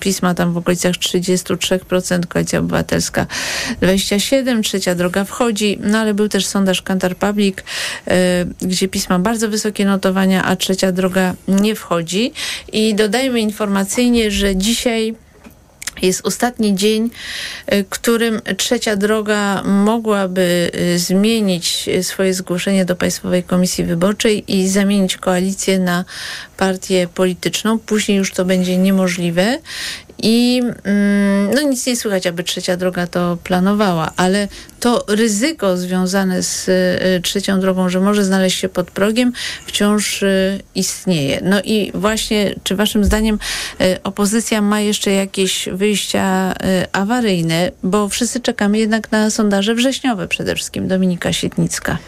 pisma tam w okolicach 33%, Koalicja Obywatelska 27%, Trzecia Droga wchodzi, no ale był też sondaż Kantar Public, e, gdzie pisma bardzo wysokie notowania, a Trzecia Droga nie wchodzi. I dodajmy informacyjnie, że dzisiaj jest ostatni dzień, y, którym trzecia droga mogłaby y, zmienić y, swoje zgłoszenie do Państwowej Komisji Wyborczej i zamienić koalicję na partię polityczną. Później już to będzie niemożliwe. I mm, no nic nie słychać, aby trzecia droga to planowała, ale to ryzyko związane z y, trzecią drogą, że może znaleźć się pod progiem, wciąż y, istnieje. No i właśnie, czy waszym zdaniem y, opozycja ma jeszcze jakieś wyjścia awaryjne, bo wszyscy czekamy jednak na sondaże wrześniowe przede wszystkim. Dominika Sietnicka.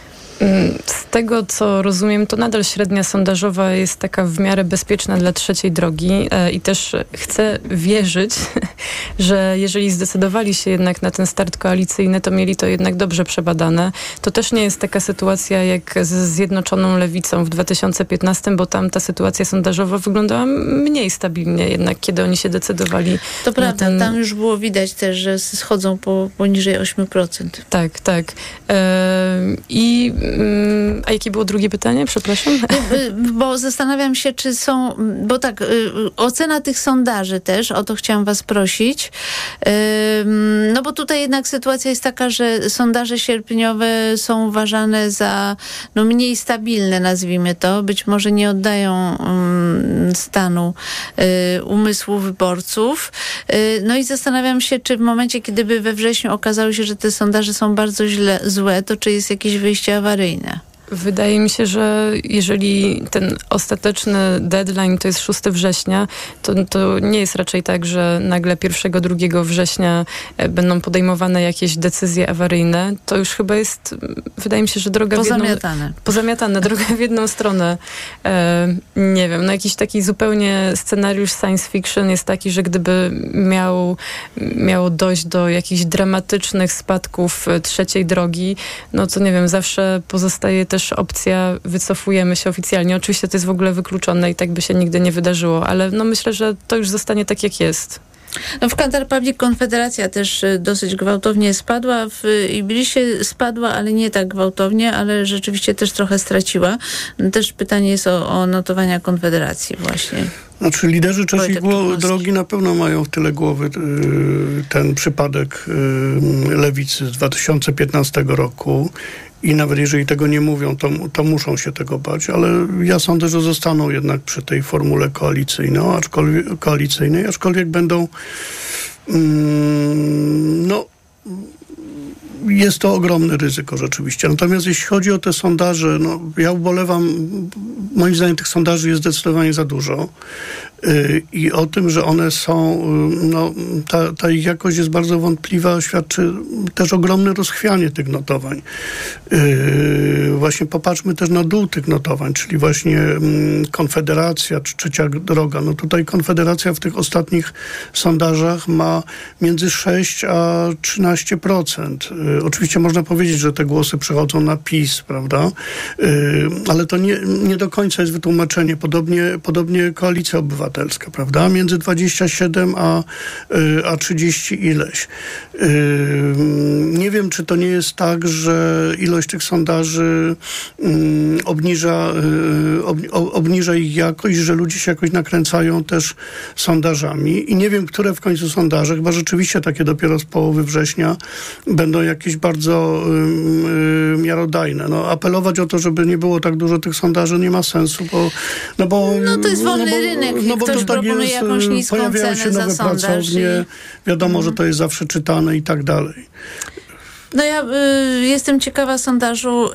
Z tego, co rozumiem, to nadal średnia sondażowa jest taka w miarę bezpieczna dla trzeciej drogi e, i też chcę wierzyć, (laughs) że jeżeli zdecydowali się jednak na ten start koalicyjny, to mieli to jednak dobrze przebadane. To też nie jest taka sytuacja jak z Zjednoczoną Lewicą w 2015, bo tam ta sytuacja sondażowa wyglądała mniej stabilnie jednak, kiedy oni się decydowali. To prawda, ten... tam już było widać też, że schodzą po, poniżej 8%. Tak, tak. E, I Mm, a jakie było drugie pytanie? Przepraszam. Y, y, bo zastanawiam się, czy są, bo tak, y, ocena tych sondaży też, o to chciałam was prosić. No bo tutaj jednak sytuacja jest taka, że sondaże sierpniowe są uważane za no, mniej stabilne, nazwijmy to. Być może nie oddają mm, stanu umysłu wyborców. No i zastanawiam się, czy w momencie, kiedy by we wrześniu okazało się, że te sondaże są bardzo źle, złe, to czy jest jakieś wyjście awaryjne? Wydaje mi się, że jeżeli ten ostateczny deadline to jest 6 września, to, to nie jest raczej tak, że nagle 1-2 września e, będą podejmowane jakieś decyzje awaryjne. To już chyba jest, wydaje mi się, że droga pozamiatane. w jedną... Pozamiatane. (laughs) droga w jedną stronę. E, nie wiem, no jakiś taki zupełnie scenariusz science fiction jest taki, że gdyby miał, miało dojść do jakichś dramatycznych spadków e, trzeciej drogi, no to nie wiem, zawsze pozostaje też też opcja wycofujemy się oficjalnie. Oczywiście to jest w ogóle wykluczone i tak by się nigdy nie wydarzyło, ale no myślę, że to już zostanie tak, jak jest. No w Kantar Public Konfederacja też y, dosyć gwałtownie spadła, w Iblisie spadła, ale nie tak gwałtownie, ale rzeczywiście też trochę straciła. No też pytanie jest o, o notowania Konfederacji właśnie. Znaczy liderzy trzeciej drogi na pewno mają w tyle głowy y, ten przypadek y, lewicy z 2015 roku i nawet jeżeli tego nie mówią, to, to muszą się tego bać, ale ja sądzę, że zostaną jednak przy tej formule koalicyjnej, aczkolwiek, koalicyjnej, aczkolwiek będą mm, no jest to ogromne ryzyko rzeczywiście. Natomiast jeśli chodzi o te sondaże, no, ja ubolewam, moim zdaniem tych sondaży jest zdecydowanie za dużo. Y, i o tym, że one są, y, no, ta, ta ich jakość jest bardzo wątpliwa, świadczy też ogromne rozchwianie tych notowań. Y, właśnie popatrzmy też na dół tych notowań, czyli właśnie mm, Konfederacja czy Trzecia Droga. No tutaj Konfederacja w tych ostatnich sondażach ma między 6 a 13%. Oczywiście można powiedzieć, że te głosy przechodzą na PiS, prawda? Ale to nie, nie do końca jest wytłumaczenie. Podobnie, podobnie Koalicja Obywatelska Obywatelska, prawda? Między 27 a, y, a 30 ileś. Y, nie wiem, czy to nie jest tak, że ilość tych sondaży mm, obniża, y, obniża ich jakość, że ludzie się jakoś nakręcają też sondażami. I nie wiem, które w końcu sondaże, chyba rzeczywiście takie dopiero z połowy września, będą jakieś bardzo miarodajne. No, apelować o to, żeby nie było tak dużo tych sondaży, nie ma sensu, bo... No, bo, no to jest wolny no bo, rynek. No bo ktoś to tak proponuje jest, jakąś niską pojawiają się nowe pracownie, i... wiadomo, że to jest zawsze czytane i tak dalej. No ja y, jestem ciekawa sondażu y,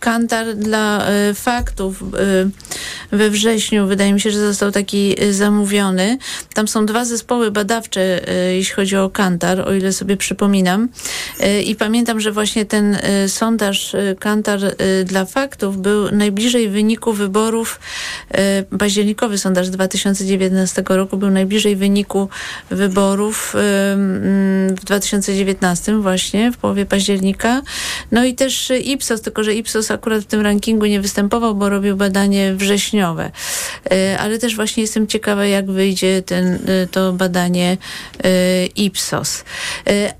Kantar dla y, faktów y, we wrześniu. Wydaje mi się, że został taki y, zamówiony. Tam są dwa zespoły badawcze, y, jeśli chodzi o Kantar, o ile sobie przypominam. I pamiętam, że właśnie ten sondaż Kantar dla faktów był najbliżej wyniku wyborów, październikowy sondaż 2019 roku był najbliżej wyniku wyborów w 2019 właśnie, w połowie października. No i też Ipsos, tylko że Ipsos akurat w tym rankingu nie występował, bo robił badanie wrześniowe. Ale też właśnie jestem ciekawa, jak wyjdzie ten, to badanie Ipsos.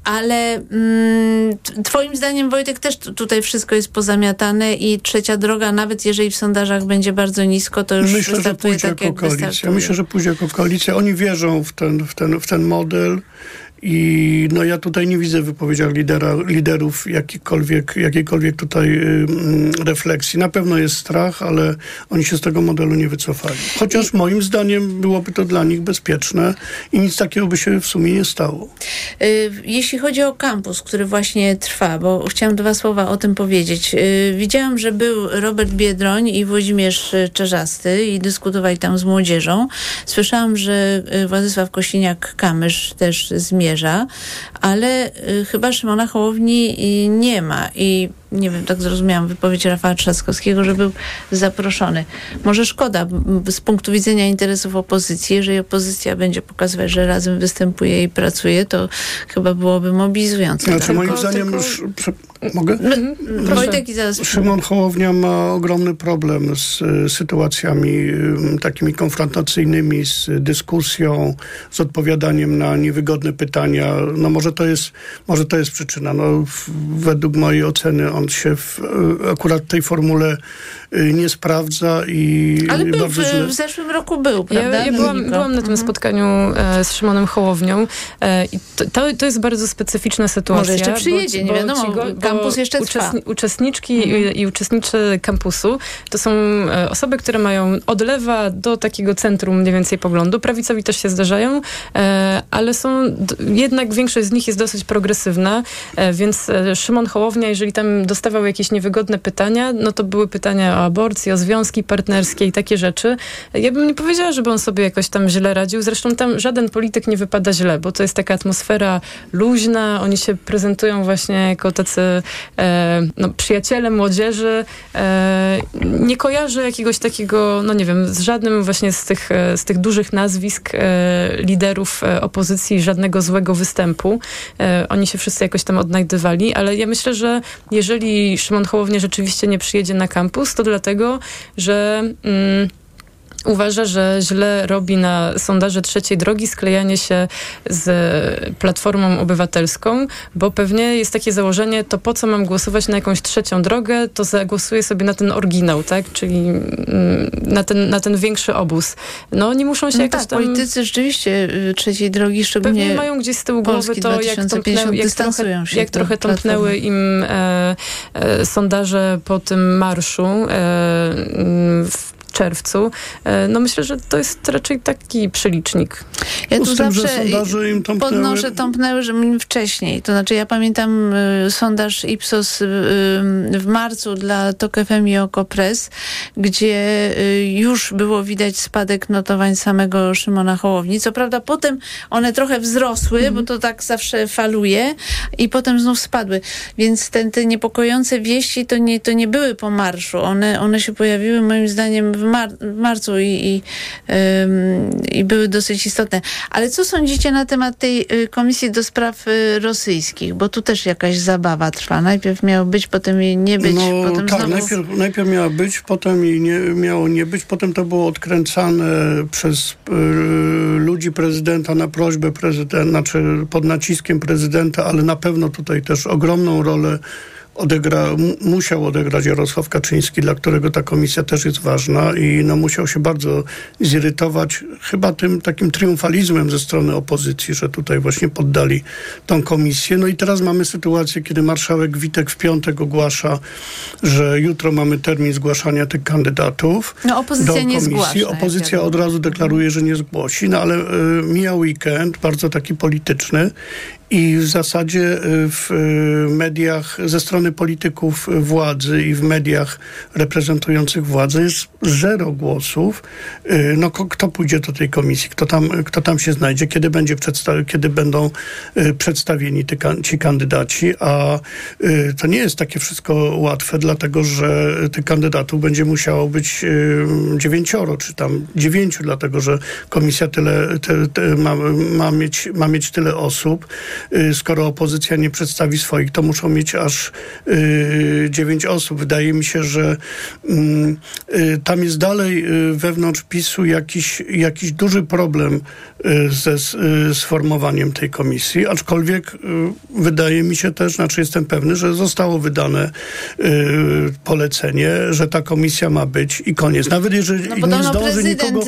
Ale mm, twoim zdaniem, Wojtek, też tutaj wszystko jest pozamiatane i trzecia droga, nawet jeżeli w sondażach będzie bardzo nisko, to już Myślę, że pójdzie tak, jako koalicja. Myślę, że pójdzie jako koalicja. Oni wierzą w ten, w ten, w ten model. I no ja tutaj nie widzę w wypowiedziach lidera, liderów jakiejkolwiek, jakiejkolwiek tutaj y, refleksji. Na pewno jest strach, ale oni się z tego modelu nie wycofali. Chociaż I... moim zdaniem byłoby to dla nich bezpieczne i nic takiego by się w sumie nie stało. Y, jeśli chodzi o kampus, który właśnie trwa, bo chciałam dwa słowa o tym powiedzieć. Y, widziałam, że był Robert Biedroń i Włodzimierz Czerzasty i dyskutowali tam z młodzieżą. Słyszałam, że Władysław Kosiniak-Kamysz też zmierza ale y, chyba Szymona Hołowni y, nie ma. I nie wiem, tak zrozumiałam wypowiedź Rafała Trzaskowskiego, że był zaproszony. Może szkoda z punktu widzenia interesów opozycji, jeżeli opozycja będzie pokazywać, że razem występuje i pracuje, to chyba byłoby mobilizujące. Znaczy, tylko, moim zdaniem tylko... już... Prze... Mogę? Wojtek i zaraz... Szymon Hołownia ma ogromny problem z y, sytuacjami y, takimi konfrontacyjnymi, z dyskusją, z odpowiadaniem na niewygodne pytania. No może to jest, może to jest przyczyna. No, według mojej oceny on się w, e, akurat w tej formule e, nie sprawdza i Ale był, w, w, zeszłym roku był, prawda? Ja, ja byłam, byłam, na tym mhm. spotkaniu e, z Szymonem Hołownią e, i to, to, jest bardzo specyficzna sytuacja. Może jeszcze przyjedzie, bo, nie wiadomo, go, kampus jeszcze uczestni, trwa. Uczestniczki mhm. i, i uczestnicy kampusu to są e, osoby, które mają od lewa do takiego centrum mniej więcej poglądu. Prawicowi też się zdarzają, e, ale są, jednak większość z nich jest dosyć progresywna, więc Szymon Hołownia, jeżeli tam dostawał jakieś niewygodne pytania, no to były pytania o aborcję, o związki partnerskie i takie rzeczy. Ja bym nie powiedziała, żeby on sobie jakoś tam źle radził. Zresztą tam żaden polityk nie wypada źle, bo to jest taka atmosfera luźna. Oni się prezentują właśnie jako tacy e, no, przyjaciele młodzieży. E, nie kojarzę jakiegoś takiego, no nie wiem, z żadnym właśnie z tych, e, z tych dużych nazwisk e, liderów e, opozycji, żadnego złego występu. E, oni się wszyscy jakoś tam odnajdywali, ale ja myślę, że jeżeli jeżeli Szymon Hołownia rzeczywiście nie przyjedzie na kampus, to dlatego, że... Mm, uważa, że źle robi na sondaże trzeciej drogi sklejanie się z Platformą Obywatelską, bo pewnie jest takie założenie, to po co mam głosować na jakąś trzecią drogę, to zagłosuję sobie na ten oryginał, tak? Czyli mm, na ten, na ten większy obóz. No oni muszą się no jakoś tak, tam... politycy rzeczywiście y, trzeciej drogi, szczególnie Pewnie mają gdzieś z tyłu głowy to, jak, tąpnęły, jak trochę, jak trochę tąpnęły im e, e, sondaże po tym marszu e, w czerwcu. E, no myślę, że to jest raczej taki przelicznik. Ja tu zawsze tym, podnoszę, tąpnęły, że wcześniej. To znaczy ja pamiętam y, sondaż Ipsos y, w marcu dla TOK FM i Okopres, gdzie y, już było widać spadek notowań samego Szymona Hołowni. Co prawda potem one trochę wzrosły, mm. bo to tak zawsze faluje i potem znów spadły. Więc ten, te niepokojące wieści to nie, to nie były po marszu. One, one się pojawiły moim zdaniem w mar marcu i, i, i, były dosyć istotne. Ale co sądzicie na temat tej y, Komisji do Spraw y, Rosyjskich? Bo tu też jakaś zabawa trwa. Najpierw miało być, potem jej nie być. No potem tak, znowu... najpierw, najpierw miała być, potem jej nie, miało nie być, potem to było odkręcane przez y, ludzi prezydenta na prośbę prezydenta, znaczy pod naciskiem prezydenta, ale na pewno tutaj też ogromną rolę odegra, musiał odegrać Jarosław Kaczyński, dla którego ta komisja też jest ważna i no, musiał się bardzo zirytować chyba tym takim triumfalizmem ze strony opozycji, że tutaj właśnie poddali tą komisję. No i teraz mamy sytuację, kiedy marszałek Witek w piątek ogłasza, że jutro mamy termin zgłaszania tych kandydatów no, opozycja do komisji. Nie zgłasza, opozycja od razu deklaruje, że nie zgłosi, no ale y, mija weekend, bardzo taki polityczny i w zasadzie y, w y, mediach ze strony polityków władzy i w mediach reprezentujących władzę jest zero głosów. Y, no, kto pójdzie do tej komisji, kto tam, kto tam się znajdzie, kiedy, będzie przedsta- kiedy będą przedstawieni ty, ci kandydaci, a to nie jest takie wszystko łatwe, dlatego że tych kandydatów będzie musiało być dziewięcioro, czy tam dziewięciu, dlatego że komisja tyle, ma, ma, mieć, ma mieć tyle osób. Y, skoro opozycja nie przedstawi swoich, to muszą mieć aż y, dziewięć osób. Wydaje mi się, że mm, y, tam jest dalej wewnątrz PiSu jakiś, jakiś duży problem ze sformowaniem tej komisji, aczkolwiek wydaje mi się też, znaczy jestem pewny, że zostało wydane polecenie, że ta komisja ma być i koniec. Nawet jeżeli no, nie zdąży nikogo...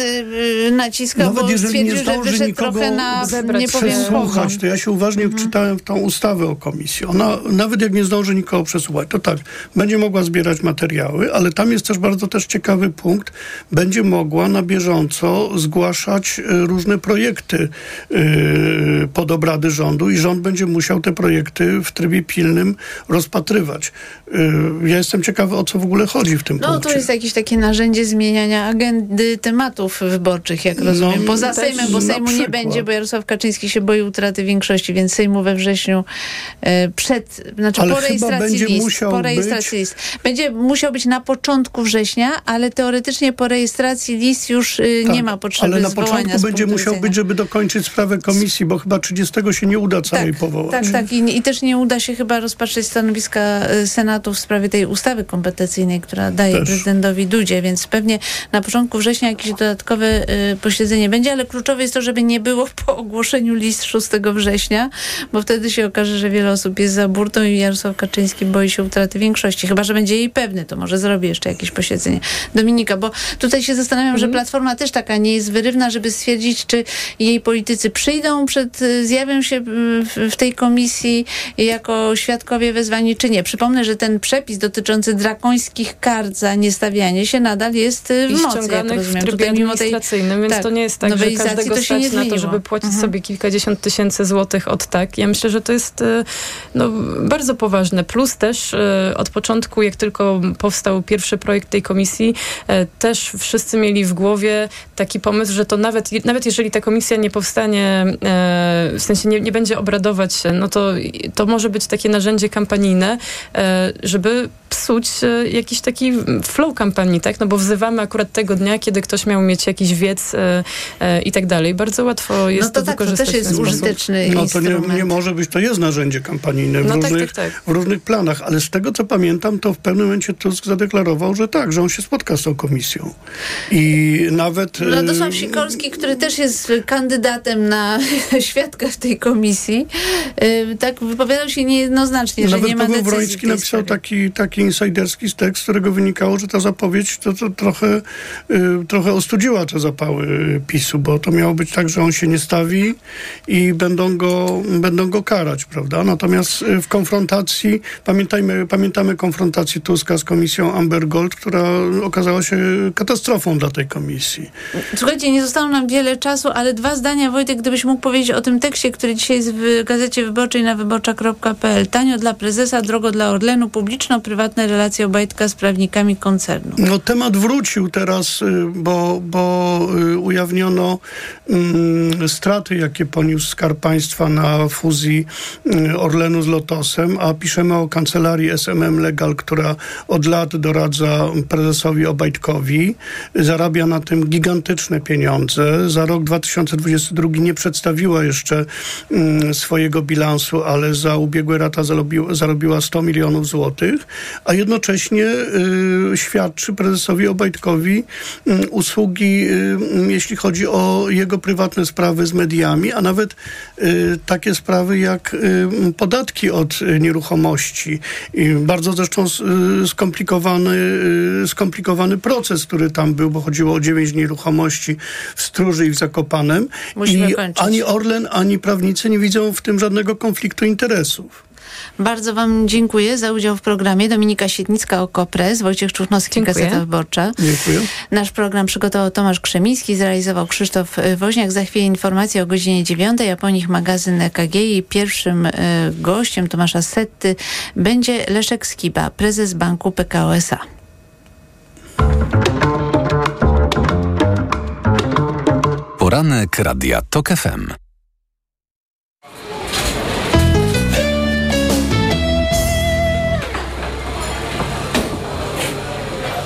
naciskał, nawet bo jeżeli nie zdąży nikogo na, nie przesłuchać, to ja się uważnie mhm. wczytałem w tą ustawę o komisji. Ona, nawet jak nie zdąży nikogo przesłuchać, to tak, będzie mogła zbierać materiały, ale tam jest też bardzo też ciekawy punkt, będzie mogła na bieżąco zgłaszać różne projekty yy, pod obrady rządu i rząd będzie musiał te projekty w trybie pilnym rozpatrywać. Yy, ja jestem ciekawy, o co w ogóle chodzi w tym no. No to jest jakieś takie narzędzie zmieniania agendy tematów wyborczych, jak rozumiem. No, Poza Sejmem, bo Sejmu nie będzie, bo Jarosław Kaczyński się boi utraty większości, więc Sejmu we wrześniu e, przed, znaczy ale po rejestracji list. Po rejestracji być... list. Będzie musiał być na początku września, ale teoretycznie po rejestracji list już y, tak, nie ma potrzeby Ale na początku będzie musiał być, żeby dokończyć sprawę komisji, bo chyba 30 się nie uda całej tak, powołać. Tak, tak. I, I, też nie uda się chyba rozpatrzeć stanowiska y, Senatu w sprawie tej ustawy kompetencyjnej, która daje też. prezydentowi Dudzie, więc pewnie na początku września jakieś dodatkowe y, posiedzenie będzie, ale kluczowe jest to, żeby nie było (laughs) po ogłoszeniu list 6 września, bo wtedy się okaże, że wiele osób jest za burtą i Jarosław Kaczyński boi się utraty większości. Chyba, że będzie jej pewny, to może zrobi jeszcze jakieś posiedzenie. Dominika, bo tutaj się zastanawiam, mm. że mhm. Platforma też taka nie jest wyrywna, żeby stwierdzić, czy jej politycy przyjdą przed, zjawią się w, w tej komisji jako świadkowie wezwani, czy nie. Przypomnę, że ten przepis dotyczący drakońskich kart za niestawianie się nadal jest w I mocy, jak rozumiem. w trybie administracyjnym, tej, więc tak, to nie jest tak, że każdego to stać na to, żeby płacić mhm. sobie kilkadziesiąt tysięcy złotych od tak. Ja myślę, że to jest no, bardzo poważne. Plus też od początku, jak tylko powstał pierwszy projekt tej komisji, też wszyscy mieli w głowie taki pomysł, że to nawet, nawet jeżeli ta komisja nie powstanie, w sensie nie, nie będzie obradować, no to, to może być takie narzędzie kampanijne, żeby psuć jakiś taki flow kampanii, tak? No bo wzywamy akurat tego dnia, kiedy ktoś miał mieć jakiś wiec i tak dalej. Bardzo łatwo jest no to, to tak, to też jest użyteczny No to nie, nie, może być, to jest narzędzie kampanijne w, no różnych, tak, tak, tak. w różnych planach, ale z tego co pamiętam, to w pewnym momencie Tusk zadeklarował, że tak, że on się spotka z tą komisją. I nawet... Radosław Sikorski, który też jest kandydatem na (laughs) świadka w tej komisji, y, tak wypowiadał się niejednoznacznie, nawet że nie ma Paweł Wroński napisał taki, taki insiderski tekst, z którego wynikało, że ta zapowiedź to, to trochę, y, trochę ostudziła te zapały PiSu, bo to miało być tak, że on się nie stawi i będą go, będą go karać, prawda? Natomiast y, w konfrontacji, pamiętajmy, pamiętamy konfrontację Tuska z komisją Amber Gold, która okazała się katastrofą dla tej komisji. Słuchajcie, nie zostało nam wiele czasu, ale dwa zdania, Wojtek, gdybyś mógł powiedzieć o tym tekście, który dzisiaj jest w Gazecie Wyborczej na wyborcza.pl. Tanio dla prezesa, drogo dla Orlenu, publiczno-prywatne relacje Obajtka z prawnikami koncernu. No temat wrócił teraz, y, bo, bo y, ujawniono um, straty, jakie poniósł Skarb Państwa na fuzji mm, Orlenu z Lotosem, a piszemy o kancelarii SMM Legal, która od lat doradza prezesowi Obajtkowi. Zarabia na tym gigantyczne pieniądze. Za rok 2022 nie przedstawiła jeszcze mm, swojego bilansu, ale za ubiegłe lata zarobiła, zarobiła 100 milionów złotych, a jednocześnie y, świadczy prezesowi Obajtkowi y, usługi, y, jeśli chodzi o jego prywatne sprawy z mediami, a nawet y, takie sprawy jak podatki od nieruchomości. I bardzo zresztą skomplikowany, skomplikowany proces, który tam był, bo chodziło o dziewięć nieruchomości w Stróży i w Zakopanem. Musimy I kończyć. ani Orlen, ani prawnicy nie widzą w tym żadnego konfliktu interesów. Bardzo Wam dziękuję za udział w programie. Dominika Siednicka, Okopres, Wojciech Czuchnowski, dziękuję. Gazeta Wyborcza. Dziękuję. Nasz program przygotował Tomasz Krzemiński, zrealizował Krzysztof Woźniak. Za chwilę informacje o godzinie 9, a po nich magazyn EKG i pierwszym y, gościem Tomasza Setty będzie Leszek Skiba, prezes banku PKO SA. Poranek Radia TOK FM.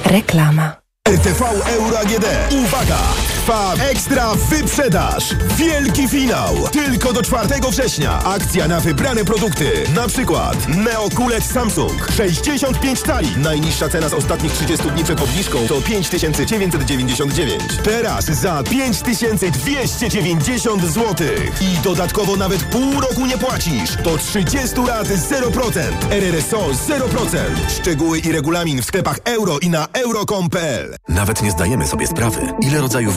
Reklama. RTV Euro AGD. Uwaga! Trwa ekstra wyprzedaż. Wielki finał. Tylko do 4 września. Akcja na wybrane produkty. Na przykład Neo QLED Samsung. 65 cali. Najniższa cena z ostatnich 30 dni przed obniżką to 5999. Teraz za 5290 zł. I dodatkowo nawet pół roku nie płacisz. Do 30 lat 0%. RRSO 0%. Szczegóły i regulamin w sklepach euro i na euro.com.pl. Nawet nie zdajemy sobie sprawy, ile rodzajów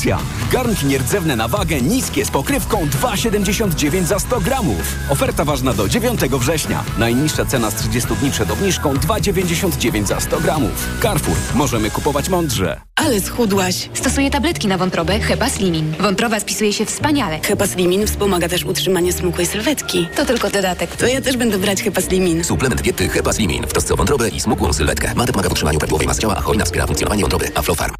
Garnki nierdzewne na wagę niskie z pokrywką 2,79 za 100 gramów. Oferta ważna do 9 września. Najniższa cena z 30 dni przed obniżką 2,99 za 100 gramów. Carrefour. Możemy kupować mądrze. Ale schudłaś. Stosuję tabletki na wątrobę Hepa Slimin. Wątroba spisuje się wspaniale. Hepa Slimin wspomaga też utrzymanie smukłej sylwetki. To tylko dodatek. To ja też będę brać Hepa Slimin. Suplement diety Hepa Slimin w trosce o wątrobę i smukłą sylwetkę. Mate pomaga w utrzymaniu prawidłowej masy ciała, a hojna wspiera funkcjonowanie wątroby. Aflofarm.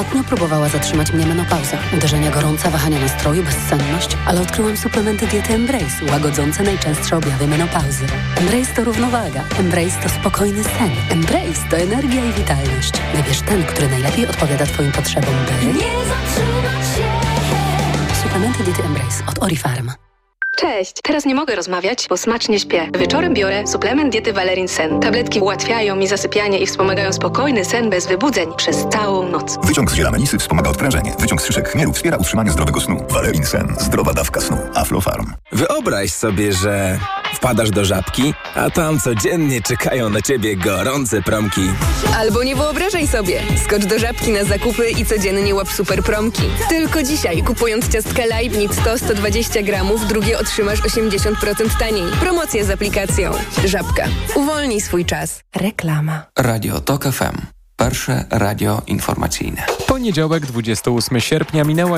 Ostatnio próbowała zatrzymać mnie menopauza. Uderzenia gorąca, wahania nastroju, bezsenność, ale odkryłam suplementy diety Embrace, łagodzące najczęstsze objawy menopauzy. Embrace to równowaga. Embrace to spokojny sen. Embrace to energia i witalność. Wybierz ten, który najlepiej odpowiada Twoim potrzebom, by... Nie zatrzymać się! Suplementy diety Embrace od Orifarm. Cześć, teraz nie mogę rozmawiać, bo smacznie śpię. Wieczorem biorę suplement diety Valerin Sen. Tabletki ułatwiają mi zasypianie i wspomagają spokojny sen bez wybudzeń przez całą noc. Wyciąg z ziela melisy wspomaga odprężenie. Wyciąg z szyszek chmielu wspiera utrzymanie zdrowego snu. Valerin Sen. Zdrowa dawka snu. Aflofarm. Wyobraź sobie, że wpadasz do żabki, a tam codziennie czekają na ciebie gorące promki. Albo nie wyobrażaj sobie. Skocz do żabki na zakupy i codziennie łap super promki. Tylko dzisiaj, kupując ciastka Leibniz 100-120 gramów, drugie otrzymasz 80% taniej. Promocja z aplikacją. Żabka. Uwolnij swój czas. Reklama. Radio TOK FM. Pierwsze radio informacyjne. Poniedziałek, 28 sierpnia minęła